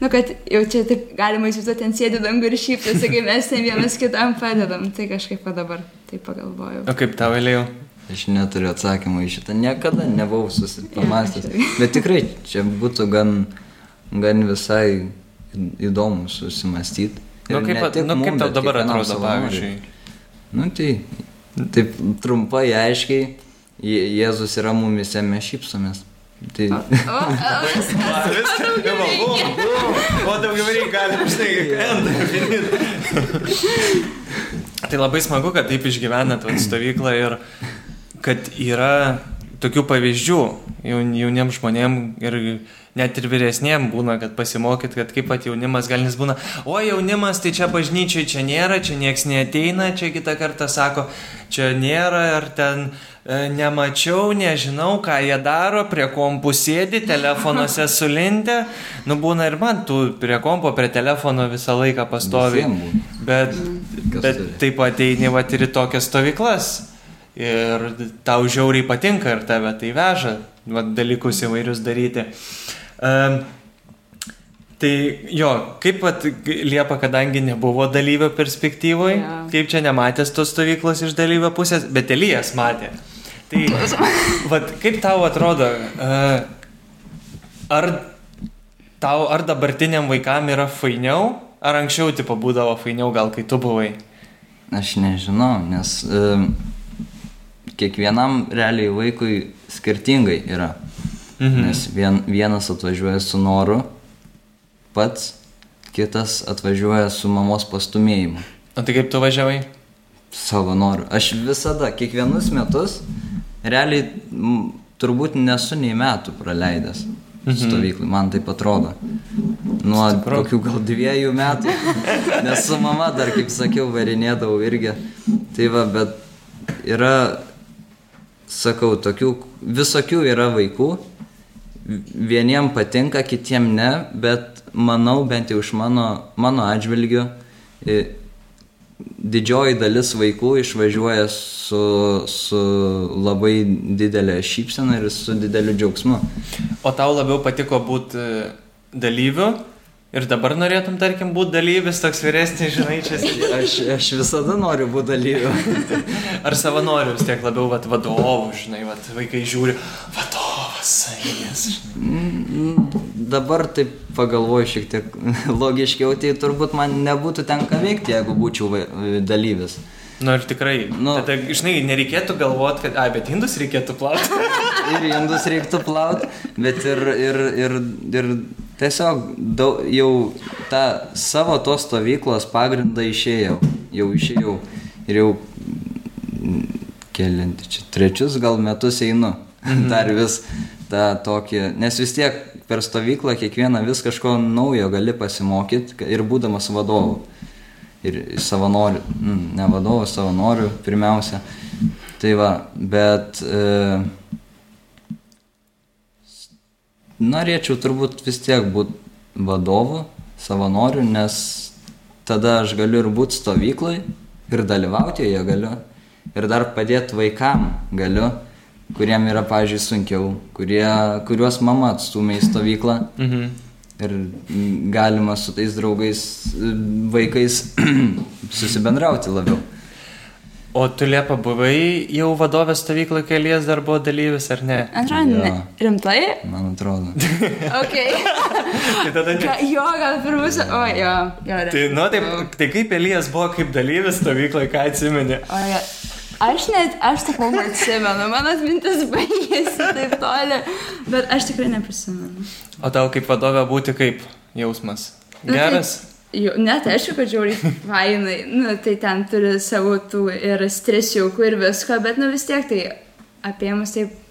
C: nu, kad jau čia taip galima įsivaizduoti, ten sėdi dangų ir šypsosi, kai mes ten vienas kitam padedam. Tai kažkaip dabar tai pagalvojau.
B: O kaip tau vėliau?
A: Aš neturiu atsakymų į šitą, niekada nebuvau susipamastęs.
C: irgi.
A: Bet tikrai čia būtų gan, gan visai įdomu susimastyti.
B: Nu, kaip, nu, kaip tau dabar atrodo, pavyzdžiui?
A: Nu tai, taip trumpai, aiškiai, Jėzus yra mumise, mes šypsomės. Tai,
C: O, o.
B: Va, viskas, jau bum, bum. O daugiau reikia, galim štai, Tai labai smagu, kad taip išgyvenat stovyklą ir kad yra tokių pavyzdžių jaun- jauniems žmonėms ir net ir vyresniem būna, kad pasimokyt, kad kaip pat jaunimas gal nes būna, o jaunimas tai čia bažnyčiai čia nėra, čia nieks neteina, čia kitą kartą sako, čia nėra, ar ten e, nemačiau, nežinau, ką jie daro, prie kompų sėdi, telefonuose sulindę, nu būna ir man, tu prie kompo, prie telefono visą laiką pastovi. Bet,
A: Kas
B: bet taip pat eini va ir į tokias stovyklas. Ir tau žiauriai patinka ir tave tai veža, va, dalykus įvairius daryti. Um, tai jo, kaip pat Liepa, kadangi nebuvo dalyvio perspektyvoje,
C: Jo.
B: kaip čia nematęs tos stovyklos iš dalyvio pusės, bet Elijas matė. Tai vat, kaip tau atrodo, uh, ar tau, ar dabartiniam vaikam yra fainiau, ar anksčiau tipo būdavo fainiau, gal kai tu buvai?
A: aš nežinau, nes e, kiekvienam realiai vaikui skirtingai yra.
B: Mhm.
A: Nes vien, vienas atvažiuoja su noru pats, kitas atvažiuoja su mamos pastumėjimu.
B: O tai kaip tu važiavai?
A: Savo noru. Aš visada, kiekvienus metus, realiai m, turbūt nesu nei metų praleidęs
B: Mhm.
A: stovyklai, man taip atrodo. Nuo
B: Stipru.
A: kokių gal dviejų metų, nes su mama dar, kaip sakiau, varinėdavau irgi. Tai va, bet yra, sakau, tokių, visokių yra vaikų, vieniem patinka, kitiem ne, bet manau, bent jau iš mano, mano atžvilgių, didžioji dalis vaikų išvažiuoja su, su labai didelė šypsena ir su dideliu džiaugsmu.
B: O tau labiau patiko būti dalyviu ir dabar norėtum, tarkim, būti dalyvis, toks vyresnis, žinai, čia sėdi.
A: Aš, aš visada noriu būti dalyviu.
B: Ar savanorių vis tiek labiau vat, vadovų, žinai, vat, vaikai žiūri, vadovas, žinai.
A: Mm, Dabar taip pagalvoju šiek tiek logiškiau, tai turbūt man nebūtų ten ką veikti, jeigu būčiau dalyvis.
B: Nu ir tikrai. Nu. Tada, žinai, nereikėtų galvoti, kad, ai, bet indus reikėtų plauti.
A: Ir indus reiktų plauti, bet ir, ir, ir, ir tiesiog daug, jau tą savo tos stovyklos pagrindą išėjau. Jau išėjau. Ir jau mm, kelinti čia trečius gal metus einu. Dar vis tą tokį, nes vis tiek per stovyklą kiekvieną vis kažko naujo gali pasimokyti ir būdamas vadovu. Ir savanoriu, mm, ne vadovu, savanoriu pirmiausia. Tai va, bet e, norėčiau turbūt vis tiek būti vadovu, savanoriu, nes tada aš galiu ir būti stovyklai, ir dalyvauti joje galiu, ir dar padėti vaikam galiu, kuriem yra, pažiūrėjau, sunkiau, kurie, kuriuos mama atstumė į stovyklą.
B: Mhm.
A: Ir galima su tais draugais, vaikais susibendrauti labiau.
B: O tu liepa buvai jau vadovės stovyklai, kai Elijas dar buvo dalyvis, ar ne?
C: Antroji,
A: Jo.
C: ne. Rimtai?
A: Man atrodo.
C: Ok.
B: Tai tada ne.
C: Ka, jo, gal pirmus. O, jo, jo.
B: Tai, nu, taip, tai kaip Elijas buvo kaip dalyvis stovyklai, ką atsimeni?
C: O, jo. Aš net, aš sakau, atsimenu, mano atmintis baigėsi taip toli, bet aš tikrai neprisimenu.
B: O tau kaip vadovė būti kaip jausmas?
C: Nu, tai-
B: Geras?
C: Jau, net aišku, kad žiauriai fainai, nu, tai ten turi savo tų ir stresiukų ir visko, bet nu vis tiek tai apie mus taip, tai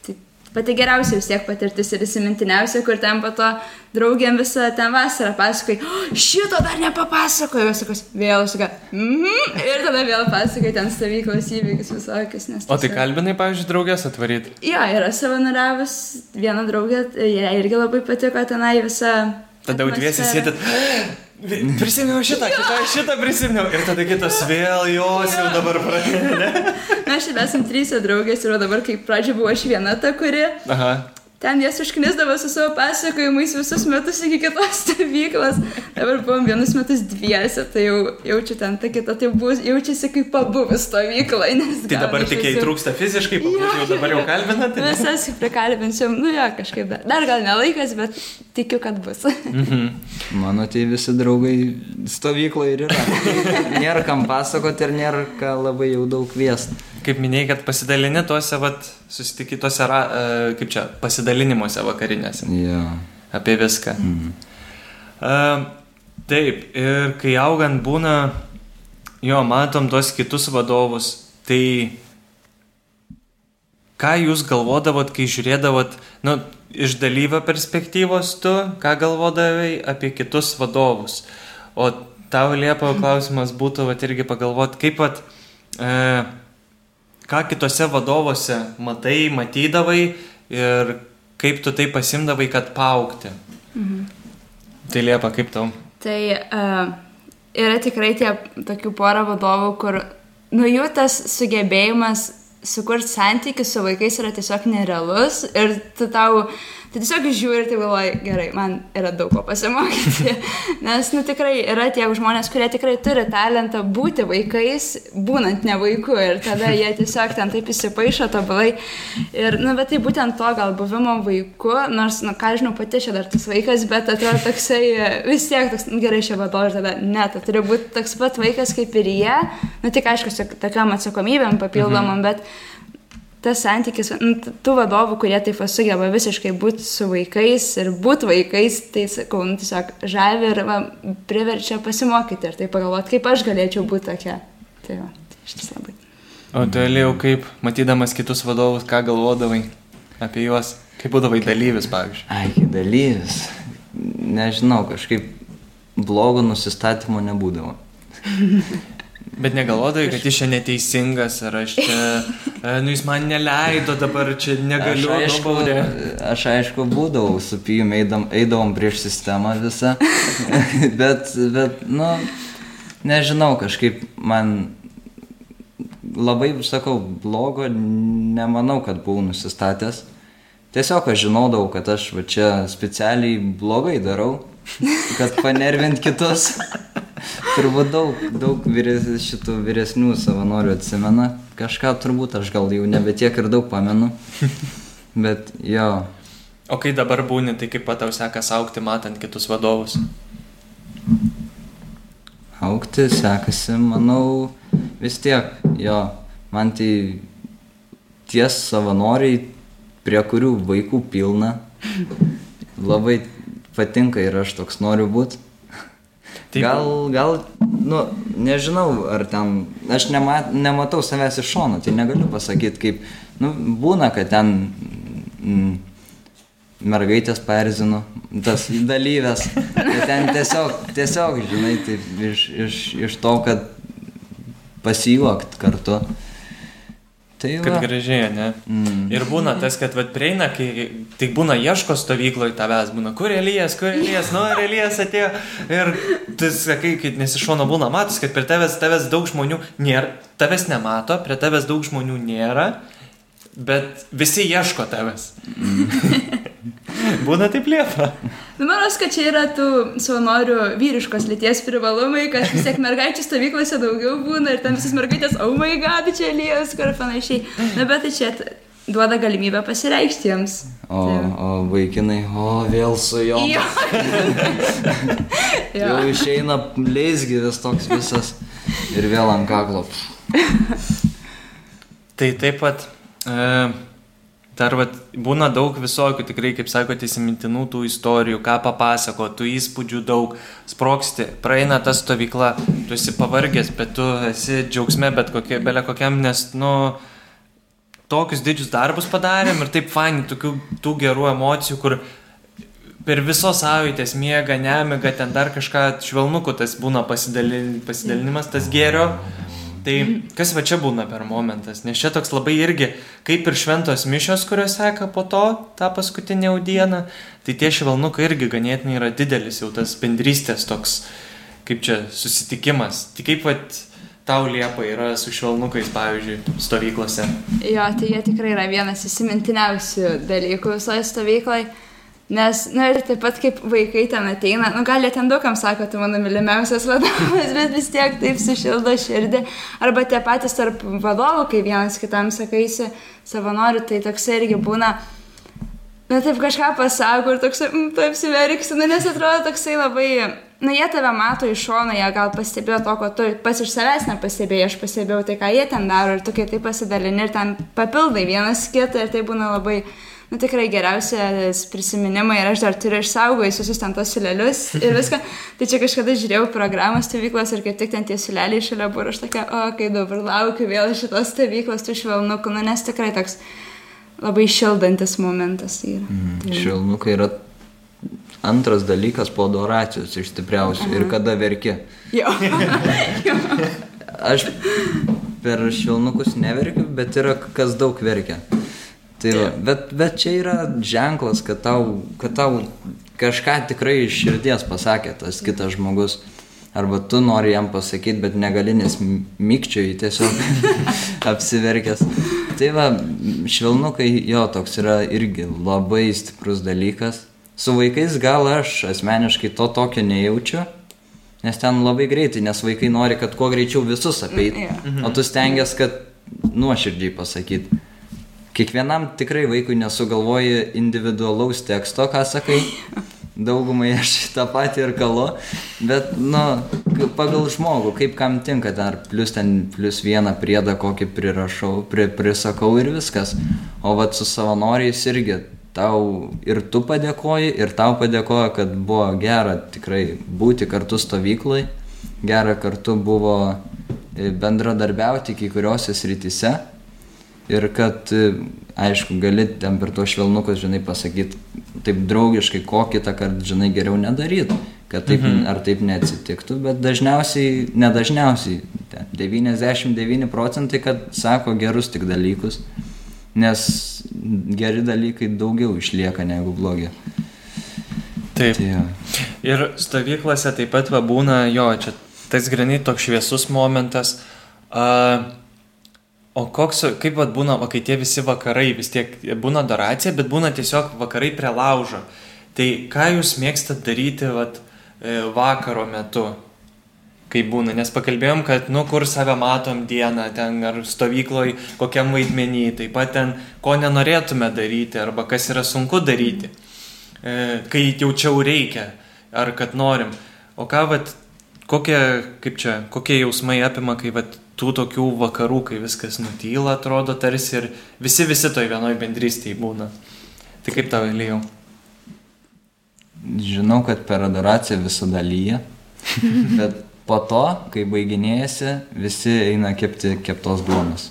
C: pati geriausia vis tiek patirtis ir įsimintiniausia, kur ten po to draugiam visą ten vasarą pasakoji, oh, šito dar nepapasakoju, vis sakos, vėl sakau, mhm, ir tada vėl pasakoji ten stovyklos įvykius visokius. nes
B: O tai
C: tiesiog-
B: kalbinai, pavyzdžiui, draugės atvaryti.
C: Jo, yra savanoriavus, viena draugė, jai irgi labai patiko tenai visą.
B: Tada jau dviesi
C: atmosferą.
B: Prisiminiau šitą, kitą, šitą prisiminiau. Ir tada kitas vėl jos jau dabar pradėjo.
C: Mes šiaip esame trys draugės ir dabar, kaip pradžio buvo aš viena ta, kuri
B: Aha.
C: Ten jas užknisdavo su savo pasakojimais visus metus iki kitos stovyklos. Dabar buvom vienus metus dviese, tai jau jaučiu ten ta kita, tai bus, jaučiasi kaip pabuvis stovykloje.
B: Tai dabar tik jai trūksta fiziškai, pabūt jau dabar jau kalbinat. ne?
C: Visas prikalbinsiu, nu jo, kažkaip dar, dar gal nelaikas, bet tikiu, kad bus.
A: Mano tie visi draugai stovykloje ir yra. nėra kam pasakoti ir nėra ką labai jau daug kviesti.
B: Kaip minėjai, kad pasidalini tuose, vat, susitikytuose, e, kaip čia, pasidalinimuose vakarinėse.
A: Jo.
B: Apie viską. Mhm. Uh, taip, ir kai augant būna, jo, matom tuos kitus vadovus, tai ką jūs galvodavot, kai žiūrėdavot, nu, iš dalyvio perspektyvos tu, ką galvodavai apie kitus vadovus. O tau liepo klausimas būtų, vat, irgi pagalvot, kaip pat, e, ką kitose vadovuose matai, matydavai ir kaip tu tai pasimdavai, kad paaukti. Mhm. Tai liepa, kaip tau?
C: Tai uh, yra tikrai tie tokių porą vadovų, kur nu jų tas sugebėjimas sukurti santykių su vaikais yra tiesiog nerealus ir tu tau, tu tiesiog žiūri ir tai galvoji, gerai, man yra daug ko pasimokyti. Nes, nu tikrai yra tie žmonės, kurie tikrai turi talentą būti vaikais, būnant ne vaiku ir tada jie tiesiog ten taip įsipaišo tobulai. Ir, nu, bet tai būtent to gal buvimo vaiku, nors, nu, ką žinau, pati čia dar tas vaikas, bet atrodo toksai vis tiek toks, nu, gerai, šia vadovas, tada ne, tai turi būti toks pat vaikas kaip ir jie, nu tik aišku, su tokiam atsakomybėm papildomam, mhm. bet tas santykis, nu, tų vadovų, kurie taip sugeba visiškai būti su vaikais ir būti vaikais, tai sakau, nu, tiesiog žavi ir va, priverčia pasimokyti ir tai pagalvoti, kaip aš galėčiau būti tokia. Tai va, tai iš tiesų labai.
B: O tu Elėjau, kaip matydamas kitus vadovus, ką galvodavai apie juos, kaip būdavai dalyvis, pavyzdžiui.
A: Ai, kai dalyvis. Nežinau, kažkaip blogo nusistatymo nebūdavo.
B: Bet negalvodavai, kad jis čia neteisingas, ar aš čia, e, nu jis man neleido, dabar čia negaliu,
A: Aš aišku,
B: nubaudė.
A: aš aišku būdavau su pijum, eidam, eidavom prieš sistemą visą, bet, bet, nu, nežinau, kažkaip man labai, sakau, blogo, nemanau, kad buvau nusistatęs. Tiesiog aš žinodavau, kad aš va čia specialiai blogai darau, kad panervint kitus. Turbūt daug, daug vyres, šitų vyresnių savanorių atsimena. Kažką turbūt aš gal jau nebe tiek ir daug pamenu. Bet jo,
B: O kai dabar būni, tai kaip pat tau sekas aukti, matant kitus vadovus.
A: aukti sekasi, manau, vis tiek, jo, man tai ties savanoriai, prie kurių vaikų pilna, labai patinka ir aš toks noriu būti.
B: Taip.
A: Gal, gal, nu, nežinau, ar ten, aš nema, nematau savęs iš šono, tai negaliu pasakyti, kaip, nu, būna, kad ten mm, mergaitės perzinu, tas dalyvės, tai ten tiesiog, tiesiog, žinai, taip, iš, iš, iš to, kad pasijuokt kartu. Tai
B: Kad
A: va.
B: gražiai, ne?
A: Mm.
B: Ir būna tas, kad vat prieina, kai tik būna ieško stovykloje tavęs, būna, kur Elijas, kur Elijas, nu, ar Elijas atėjo. Ir tu sakai, kai nesišono būna, matus, kad prie tavęs, tavęs daug žmonių nėra, tavęs nemato, prie tavęs daug žmonių nėra, bet visi ieško tavęs. būna taip liepa.
C: Nu, manos, kad čia yra tų savanorių vyriškos lyties privalumai, kad vis tiek mergaičių stovyklose daugiau būna ir ten visas mergaitės, oh my god, čia Elijos, kur panašiai. Na, bet tai čia duoda galimybę pasireikšti jiems.
A: O, o vaikinai, o vėl su juo.
C: Jo. jo.
A: Jau išeina leisgyvis toks visas ir vėl ant kaklo.
B: Tai taip pat e, dar vat, būna daug visokių, tikrai, kaip sakote, įsimintinų tų istorijų, ką papasako, tų įspūdžių daug, sproksti, praeina ta stovykla, tu esi pavargęs, bet tu esi džiaugsme, bet kokie, belė kokiam, nes, nu, tokius didžius darbus padarėm ir taip fainai, tokių tų gerų emocijų, kur per visos savaitės miega, nemiga, ten dar kažką švelnuku tas būna pasidalin, pasidalinimas, tas gėrio. Tai kas va čia būna per momentas, nes čia toks labai irgi, kaip ir šventos mišios, kurios seka po to, tą paskutinę dieną, tai tie švelnukai irgi ganėtinai yra didelis jau tas bendrystės toks, kaip čia susitikimas. Tai kaip va tau liepa yra su švelnukais, pavyzdžiui, stovyklose?
C: Jo, tai jie tikrai yra vienas įsimintiniausių dalykų visoje stovykloje. Nes, na ir taip pat kaip vaikai ten ateina, nu gal jie ten daugam sako, tu mano mylimiausias vadovas, bet vis tiek taip sušildo širdį. Arba tie patys tarp vadovų, kai vienas kitam sakaisi savanorių, tai toksai irgi būna, na taip kažką pasako ir toksai, mm, tu apsiverksi, nu nes atrodo toksai labai, na jie tave mato iš šono, jie gal pastebėjo to, ko tu pas iš savęs nepastebėjai, aš pastebėjau tai, ką jie ten daro ir tu kai tai pasidalini ir ten papildai vienas kitą ir tai būna labai nu, tikrai geriausias prisiminimai ir aš dar turiu išsaugojus visus ten tos silelius ir viską. Tai čia kažkada žiūrėjau programą stovyklos ir kaip tik ten tie sileliai šalia buvo ir aš tokia, o, kai dabar laukiu vėl šitos stovyklos, tu švelnukų, nu, nes tikrai toks labai šildantis momentas yra.
A: Mm, tai. Švelnukai yra antras dalykas po adoracijos iš stipriausių Aha. ir kada verki.
C: Jo. jo.
A: Aš per švelnukus neverkiu, bet yra kas daug verkia. Tai va, bet, bet čia yra ženklas, kad tau, kad tau kažką tikrai iš širdies pasakė tas kitas žmogus. Arba tu nori jam pasakyti, bet negali, nes mykčiai tiesiog apsiverkęs. Tai va, švelnukai, jo, toks yra irgi labai stiprus dalykas. Su vaikais gal aš asmeniškai to tokio nejaučiu, nes ten labai greitai, nes vaikai nori, kad kuo greičiau visus apeit, o tu stengiasi, kad nuoširdžiai pasakyti kiekvienam tikrai vaikui nesugalvoji individualaus teksto, ką sakai. Daugumai aš tą patį ir kalu, bet, nu, pagal žmogų, kaip kam tinka, dar plus ten, plus vieną priedą kokį prirašau, pri, prisakau ir viskas. O vat su savanoriais irgi tau ir tu padėkoji, ir tau padėkoja, kad buvo gera tikrai būti kartu stovyklai, gera kartu buvo e, bendradarbiauti kai kuriuose srityse ir kad, e, aišku, gali ten per to švelnukus, žinai, pasakyti taip draugiškai, ko kitą kartą, žinai, geriau nedaryti, kad taip mhm. ar taip neatsitiktų, bet dažniausiai, nedažniausiai, 99 procentai, kad sako gerus tik dalykus, nes geri dalykai daugiau išlieka negu blogi.
B: Taip. Tai, ja. Ir stovyklose taip pat va būna, jo, čia tas grinai toks šviesus momentas. Uh, O koks, kaip vat, būna, va, kai tie visi vakarai, vis tiek būna adoracija, bet būna tiesiog vakarai prie laužo. Tai ką jūs mėgstat daryti vat, e, vakaro metu, kai būna? Nes pakalbėjom, kad, nu, kur save matom dieną, ten ar stovykloj, kokiam vaidmenį, taip pat ten, ko nenorėtume daryti, arba kas yra sunku daryti, e, kai jaučiau reikia, ar kad norim. O ką, vat, kokie, kaip čia, kokie jausmai apima, kai vat, tų tokių vakarų, kai viskas nutyla, atrodo tarsi ir visi visi toj vienoj bendrystėje būna. Tai kaip tau, Elijau?
A: Žinau, kad per adoraciją visada lyja, bet po to, kai baiginėjasi, visi eina kepti keptos duonos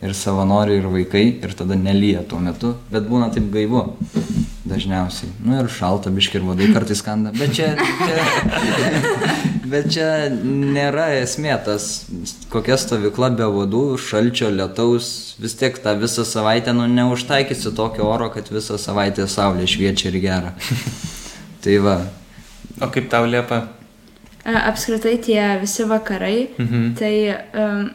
A: ir savanoriai, ir vaikai, ir tada nelyja tuo metu, bet būna taip gaivu dažniausiai. Nu ir šalta biški ir vadai kartais skanda, bet čia, čia, bet čia nėra esmė tas, kokia stovykla be vadų, šalčio, lietaus, vis tiek tą visą savaitę, nu neužtaikysi tokio oro, kad visą savaitę saulė šviečia ir gera. tai va.
B: O kaip tau liepa?
C: Apskritai tie visi vakarai, mhm. tai um,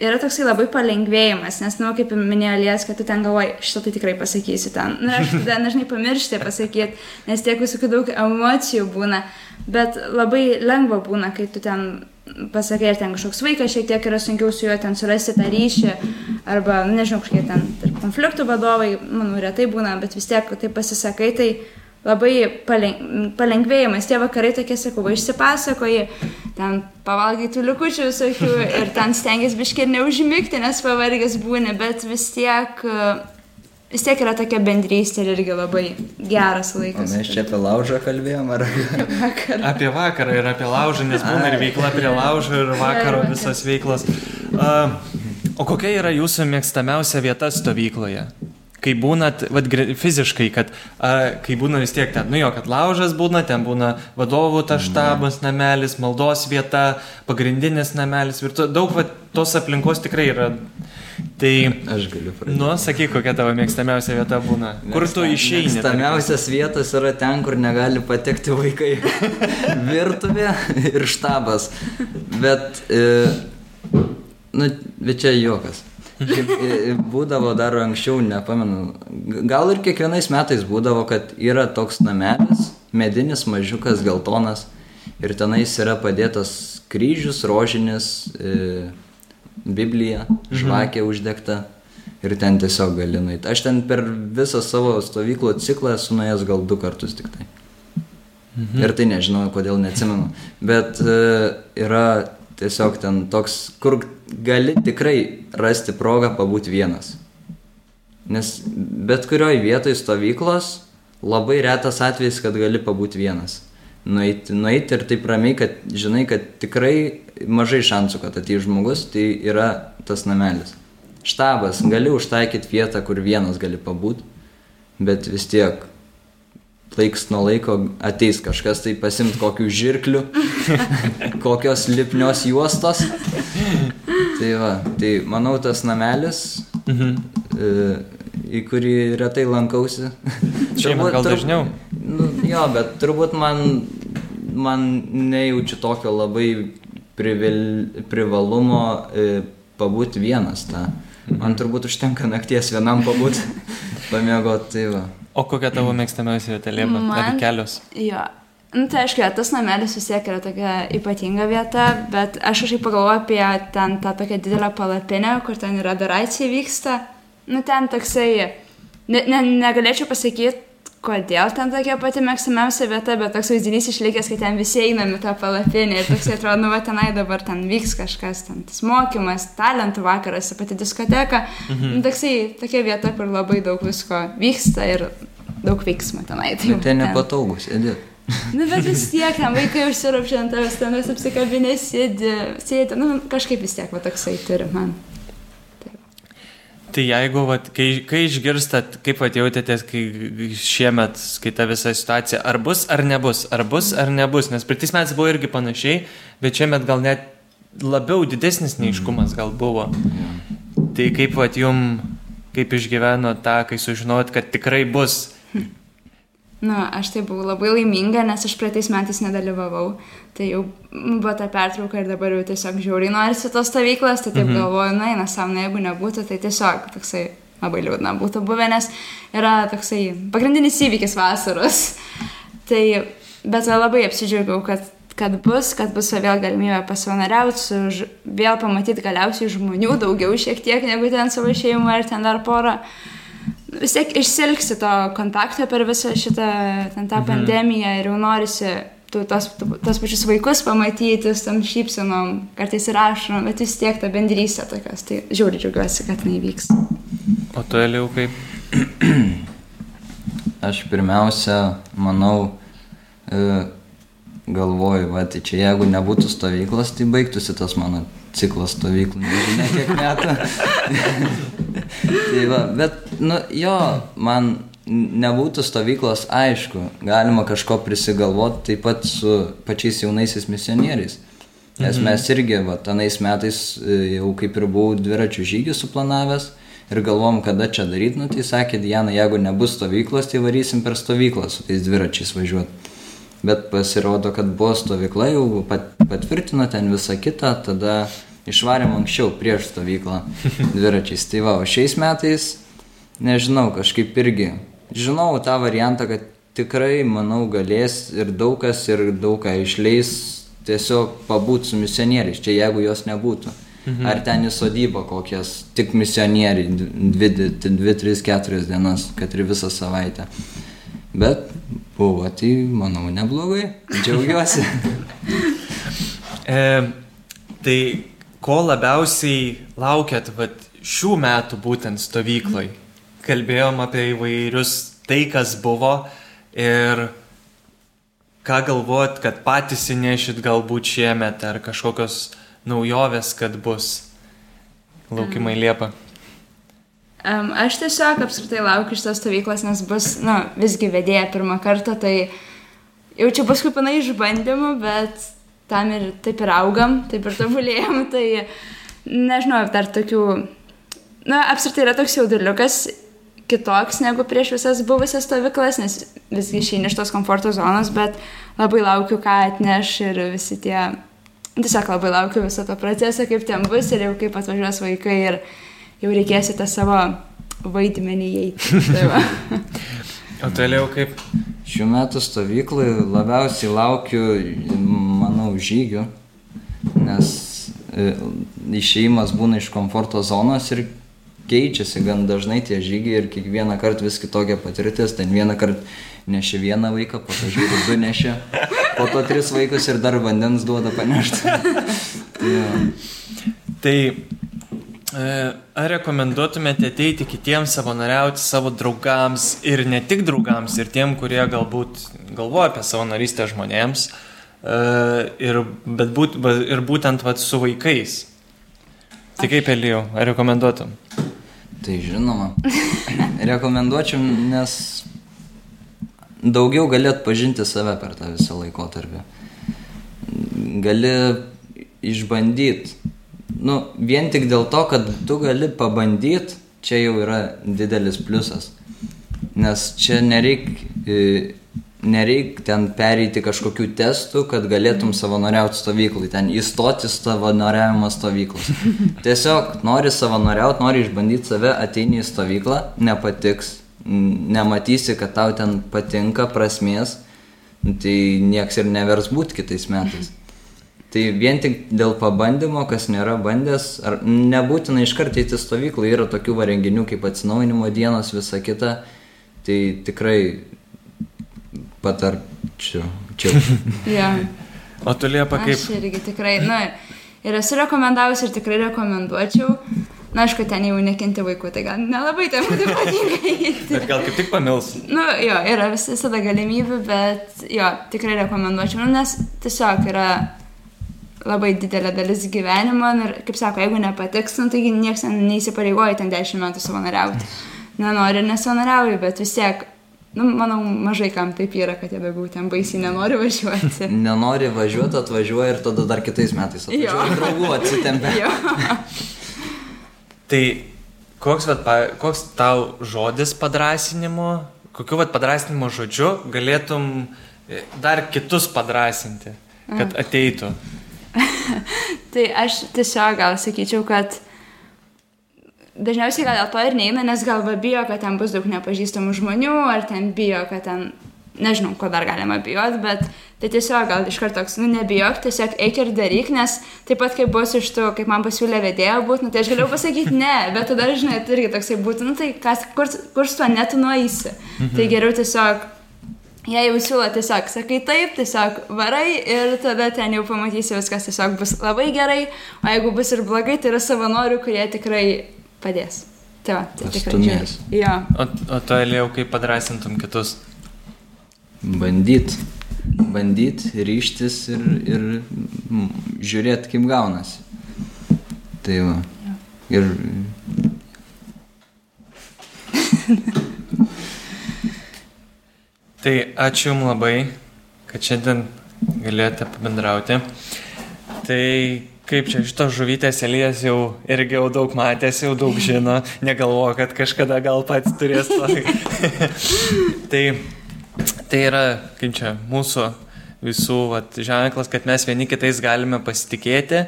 C: yra toksai labai palengvėjimas, nes, na, nu, kaip minėjo Lies, kad tu ten galvoji, šitą tai tikrai pasakysiu ten. Na, aš tada dažnai pamiršti pasakyti, nes tiek visokių daug emocijų būna, bet labai lengva būna, kai tu ten pasakai, ar ten kažkoks vaikas šiek tiek yra sunkiau su juo ten surasti tą ryšį, arba, nu, nežinau, kažkokie ten tarp konfliktų vadovai, manau, retai būna, bet vis tiek, kai tai pasisakai, tai labai palengvėjimas. Tie vakarai tokie, sakau, va, išsipasakoji, ten pavalgai tų likučių visokių ir ten stengiasi biškiai ir neužmygti, nes pavargęs būni, bet vis tiek, vis tiek yra tokia bendrystė ir irgi labai geras laikas.
A: O mes čia apie laužą kalbėjom ar
C: apie vakarą?
B: Apie vakarą ir apie laužą, nes būna ir veikla prie laužo ir vakaro visas veiklas. Uh, O kokia yra jūsų mėgstamiausia vieta stovykloje? Kai būnat, vad, fiziškai, kad, a, kai būna vis tiek ten, nu jo, kad laužas būna, ten būna vadovų tas štabas, namelis, maldos vieta, pagrindinis namelis, virtu, daug va, tos aplinkos tikrai yra. Tai,
A: Aš galiu pradėti.
B: nu, sakyk, kokia tavo mėgstamiausia vieta būna. Kur tu išeini?
A: Mėgstamiausias vietas yra ten, kur negali patekti vaikai. Virtuvė ir štabas. Bet, e, nu, bet čia juokas. Būdavo dar anksčiau, nepamenu. Gal ir kiekvienais metais būdavo, kad yra toks namelis, medinis, mažiukas, geltonas. Ir tenais yra padėtas kryžius, rožinis, e, Biblija, žvakė uždegta. Ir ten tiesiog gali nueiti. Aš ten per visą savo stovyklo ciklą esu nuėjęs gal du kartus tik tai. Mhm. Ir tai nežinau, kodėl neatsimenu. Bet e, yra tiesiog ten toks, kur gali tikrai rasti progą pabūti vienas. Nes bet kurioj vietoj stovyklos labai retas atvejis, kad gali pabūti vienas. Nueiti, nueiti ir taip ramiai, kad žinai, kad tikrai mažai šansų, kad ateis žmogus, tai yra tas namelis. Štabas, gali užtaikyti vietą, kur vienas gali pabūti, bet vis tiek laiks nuo laiko ateis kažkas tai pasimt kokių žirklių, kokios lipnios juostos. Tai va, tai manau tas namelis,
B: Mhm.
A: e, į kurį retai lankausi.
B: Šiemet gal dažniau?
A: Nu, jo, bet turbūt man, man nejaučiu tokio labai privil, privalumo e, pabūti vienas. Ta. Man turbūt užtenka nakties vienam pabūti, pamėgoti. Tai va.
B: O kokia tavo mėgstamiausia vieta, Liepa? Ar
C: Man-
B: kelios?
C: Jo. Nu, tai aišku, tas namelis vis tiek yra tokia ypatinga vieta, bet aš kažkaip pagalvoju apie ten tą tokią didelę palapinę, kur ten yra adoracija vyksta. Nu, ten toksai, ne, ne, negalėčiau pasakyti, kodėl ten tokia pati mėgstamiausia vieta, bet toks vaizdinys išlikęs, kad ten visi einami tą palapinę ir toks atrodo, nu, va tenai dabar ten vyks kažkas, ten tas mokymas, talentų vakaras, pati diskoteka. Mhm. Nu, toksai, tokia vieta, kur labai daug visko vyksta ir daug veiksmo tenai. Tai,
A: Bet ten nepatogus, edit.
C: Nu, bet vis tiek, ten vaikai užsirapšė ant tavęs, ten vis apsikabinė, sėdi, sėdi, nu, kažkaip vis tiek, va, toksai turi man.
B: Tai jeigu, vat, kai, kai išgirstat, kaip vat, jautėtės, kai šiemet skaita visą situaciją, ar bus ar nebus, ar bus ar nebus, nes praeitais metais buvo irgi panašiai, bet šiemet gal net labiau didesnis neiškumas gal buvo. Tai kaip vat jum, kaip išgyveno tą, kai sužinojot, kad tikrai bus.
C: Nu, aš tai buvau labai laiminga, nes aš praeitais metais nedalyvavau. Tai jau buvo ta pertrauka ir dabar jau tiesiog žiauriai norisi tos stovyklas, tai taip mhm. galvoju, na, eina savo, na, jeigu nebūtų, tai tiesiog toksai labai liūdna būtų buvę, nes yra toksai pagrindinis įvykis vasaros. Tai, bet labai apsidžiaugiau, kad, kad bus, kad bus vėl galimybė ž- vėl pamatyti galiausiai žmonių daugiau šiek tiek negu ten savo šeimą ir ten dar porą. Vis tiek išsilgsi to kontakto per visą šitą ten, tą mhm. pandemiją ir jau norisi tu, tos, tu, tos pačius vaikus pamatyti, tam šypsenom, kartais ir ašarom, bet vis tiek ta bendrystė tokios. Tai žiauriai džiaugiuosi, kad tai vyks.
B: O tu, Eliau, kaip?
A: Aš pirmiausia, manau, e, galvoju, va, tai čia jeigu nebūtų stovyklos, tai baigtųsi tas mano ciklas stovyklų, nežinia kiek metų. tai va, bet, nu, jo, man nebūtų stovyklos, aišku, galima kažko prisigalvoti taip pat su pačiais jaunaisiais misionieriais. Nes mes irgi, va, tenais metais e, jau kaip ir buvau dviračių žygį suplanavęs ir galvom, kada čia daryti, nu tai sakė Diana, jeigu nebus stovyklos, tai varysim per stovyklą su tais dviračiais važiuoti. Bet pasirodo, kad buvo stovykla, jau pat, patvirtino ten visą kitą, tada išvarėm anksčiau prieš stovyklą dviračiais. Tai va, o šiais metais, nežinau, kažkaip irgi, žinau tą variantą, kad tikrai, manau, galės ir daug kas ir daug ką išleis tiesiog pabūt su misionieriais, čia jeigu jos nebūtų. Mhm. Ar ten į sodybą kokias, tik misionieriai, 2, 3, 4 dienas, kad ir visą savaitę. Bet buvo, tai manau, neblogai, džiaugiuosi.
B: E, tai ko labiausiai laukiat vat, šių metų būtent stovyklai? Kalbėjom apie įvairius tai, kas buvo ir ką galvojat, kad patys įnešit galbūt šiemet ar kažkokios naujovės, kad bus. laukimai Liepa?
C: Um, aš tiesiog apskritai laukiu šitos stovyklos, nes bus, na, nu, visgi vedėja pirmą kartą, tai jaučiu paskui panai išbandymų, bet tam ir taip ir augam, taip ir tobulėjom, tai nežinau, dar tokių, na, apskritai yra toks jauduliukas kitoks negu prieš visas buvusias stovyklas, nes visgi išeini iš tos komforto zonos, bet labai laukiu, ką atneš ir visi tie, tiesiog labai laukiu viso to proceso, kaip ten bus ir jau kaip atvažiuos vaikai ir jau reikės į tą savo vaidmenį įeiti. Tai va.
B: o toliau kaip?
A: Šiuo metu stovyklai labiausiai laukiu, manau, žygių, nes e, išėjimas būna iš komforto zonos ir keičiasi gan dažnai tie žygiai ir kiekvieną kartą vis kitokia patirtis. Ten vieną kartą nešė vieną vaiką, po to žiūri du nešė, po to tris vaikus ir dar vandens duoda panešti.
B: tai, tai ar rekomenduotumėte ateiti kitiems savanoriauti savo draugams ir ne tik draugams, ir tiem, kurie galbūt galvoja apie savanorystę žmonėms, e, ir, bet būt, ir būtent vat, su vaikais? Tai kaip Elijau, ar rekomenduotum?
A: Tai žinoma, rekomenduočiau, nes daugiau gali atpažinti save per tą visą laikotarpį. Gali išbandyti nu, vien tik dėl to, kad tu gali pabandyti, čia jau yra didelis pliusas. Nes čia nereik, e, nereik ten pereiti kažkokių testų, kad galėtum savanoriauti stovyklai, ten įstoti savanoriavimo stovyklos. Tiesiog nori savanoriauti, nori išbandyti save, ateini į stovyklą, nepatiks, nematysi, kad tau ten patinka prasmės, tai nieks ir nevers būti kitais metais. Tai vien tik dėl pabandymo, kas nėra bandęs, ar nebūtina iš karto įti stovyklą, yra tokių renginių kaip atsinaujinimo dienos, visa kita, tai tikrai patarčiau.
C: ja.
B: O tu liepa kaip?
C: Aš irgi tikrai, na, ir esu rekomendavusi ir tikrai rekomenduočiau. Na, aišku, ten jau nekinti vaikų, tai gal nelabai ten būtų patinka.
B: bet gal kaip tik pamils.
C: Nu, jo, yra vis, visada galimybių, bet jo, tikrai rekomenduočiau, nu, nes tiesiog yra labai didelė dalis gyvenimo ir, kaip sako, jeigu nepatiks, nu, taigi niekas neįsipareigoja ten 10 metų savanoriauti. Nenori ir nesavanoriauju, bet vis tiek, nu, manau, mažai kam taip yra, kad jie daugiau ten baisiai nenori važiuoti.
A: nenori važiuoti, atvažiuoja ir tada dar kitais metais atvažiuoja. Draugų atsitempia.
B: tai koks, vat, koks tau žodis padrasinimo, kokiu vat padrasinimo žodžiu galėtum e, dar kitus padrasinti, kad ateitų?
C: Tai aš tiesiog gal sakyčiau, kad dažniausiai gal dėl to ir neina, nes galva bijo, kad ten bus daug nepažįstamų žmonių, ar ten bijo, kad ten, nežinau, ko dar galima bijoti, bet tai tiesiog gal iš karto toks, nu nebijok, tiesiog eik ir daryk, nes taip pat kaip bus iš tų, kaip man pasiūlė vedėjo būti, nu tai aš galėjau pasakyti ne, bet tada, žinai, tai irgi toksai būtų, nu tai kas, kur, kur su tuo netu nueisi. Mhm. Tai geriau tiesiog Jei jau siūlo tiesiog, sakai taip, tiesiog varai ir tada ten jau pamatysi viskas tiesiog bus labai gerai, o jeigu bus ir blogai, tai yra savanorių, kurie tikrai padės. Tai va, tai tikrai. Jo.
B: O, o to Elijau, kaip padrasintum kitus?
A: Bandyt. Bandyt, ryštis ir, ir žiūrėti, kaip gaunasi. Tai va. Ir
B: Tai ačiū Jums labai, kad šiandien galėjote pabendrauti. Tai kaip čia šitos žuvytės Elijas jau irgi jau daug matęs, jau daug žino, negalvoja, kad kažkada gal pats turės to. tai, tai yra, kaip čia, mūsų visų vat, ženklas, kad mes vieni kitais galime pasitikėti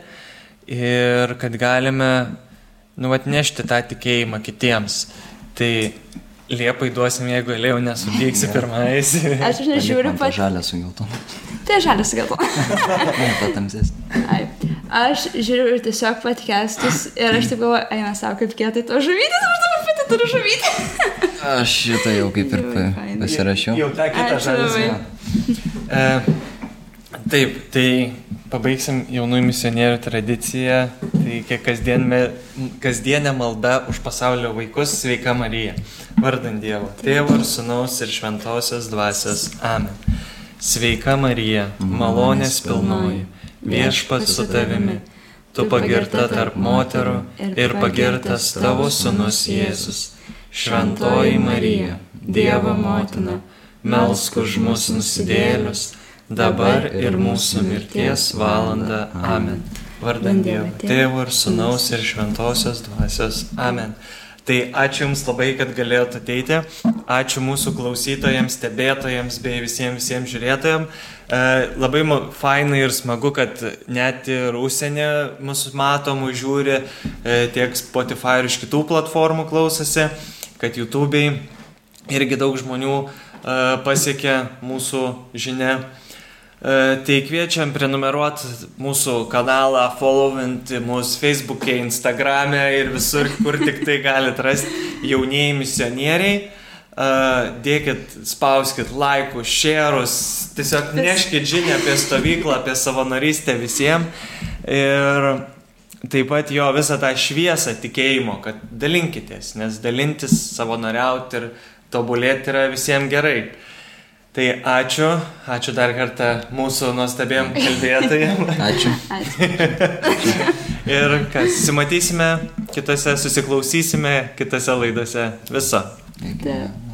B: ir kad galime nu, atnešti tą tikėjimą kitiems. Tai Liepai duosim, jeigu Lėjau nesupyksi pirmais.
C: Aš nežiūriu
A: pat. Žalę su geltonu.
C: Tai žalę su geltonu.
A: ne, patamsės.
C: Aš žiūriu ir tiesiog patkestus ir aš taip galvoju, eina savo kaip kietai to žuvytės, aš dabar pati turiu žuvytę.
A: aš šitą jau kaip ir pasirašiau.
B: Jau tą kitą žalę. Taip, tai pabaigsim jaunųjų misionierių tradiciją, tai kiek kasdienė, kasdienė malda už pasaulio vaikus, sveika Marija. Vardant Dievo, Tėvo ir Sūnaus ir Šventosios Dvasios. Amen. Sveika Marija, malonės pilnoji, viešpats su tavimi, tu pagirta tarp moterų ir pagirtas tavo sunus Jėzus. Šventoji Marija, Dievo motina, melsk už mus nusidėlius, dabar ir mūsų mirties valanda. Amen. Vardant Dievo, Tėvo ir Sūnaus ir Šventosios Dvasios. Amen. Tai ačiū Jums labai, kad galėjote ateiti. Ačiū mūsų klausytojams, stebėtojams bei visiems, visiems žiūrėtojams. E, labai fainai ir smagu, kad net ir užsienė mūsų matomų žiūri, e, tiek Spotify ir iš kitų platformų klausosi, kad YouTube'ai irgi daug žmonių e, pasiekė mūsų žinia. E, tai kviečiam prenumeruoti mūsų kanalą, followinti mūsų Facebook'e, Instagram'e ir visur, kur tik tai galite rasti jaunieji misionieriai. E, dėkit, spauskit laikus, šerus, tiesiog neškit žinią apie stovyklą, apie savanorystę visiems. Ir taip pat jo visą tą šviesą tikėjimo, kad dalinkitės, nes dalintis, savanoriauti ir tobulėti yra visiems gerai. Tai ačiū, ačiū dar kartą mūsų nuostabiem kalbėtojim.
A: ačiū.
C: ačiū.
B: ir kas, susimatysime kitose, susiklausysime kitose laidose. Viso.
C: Taip.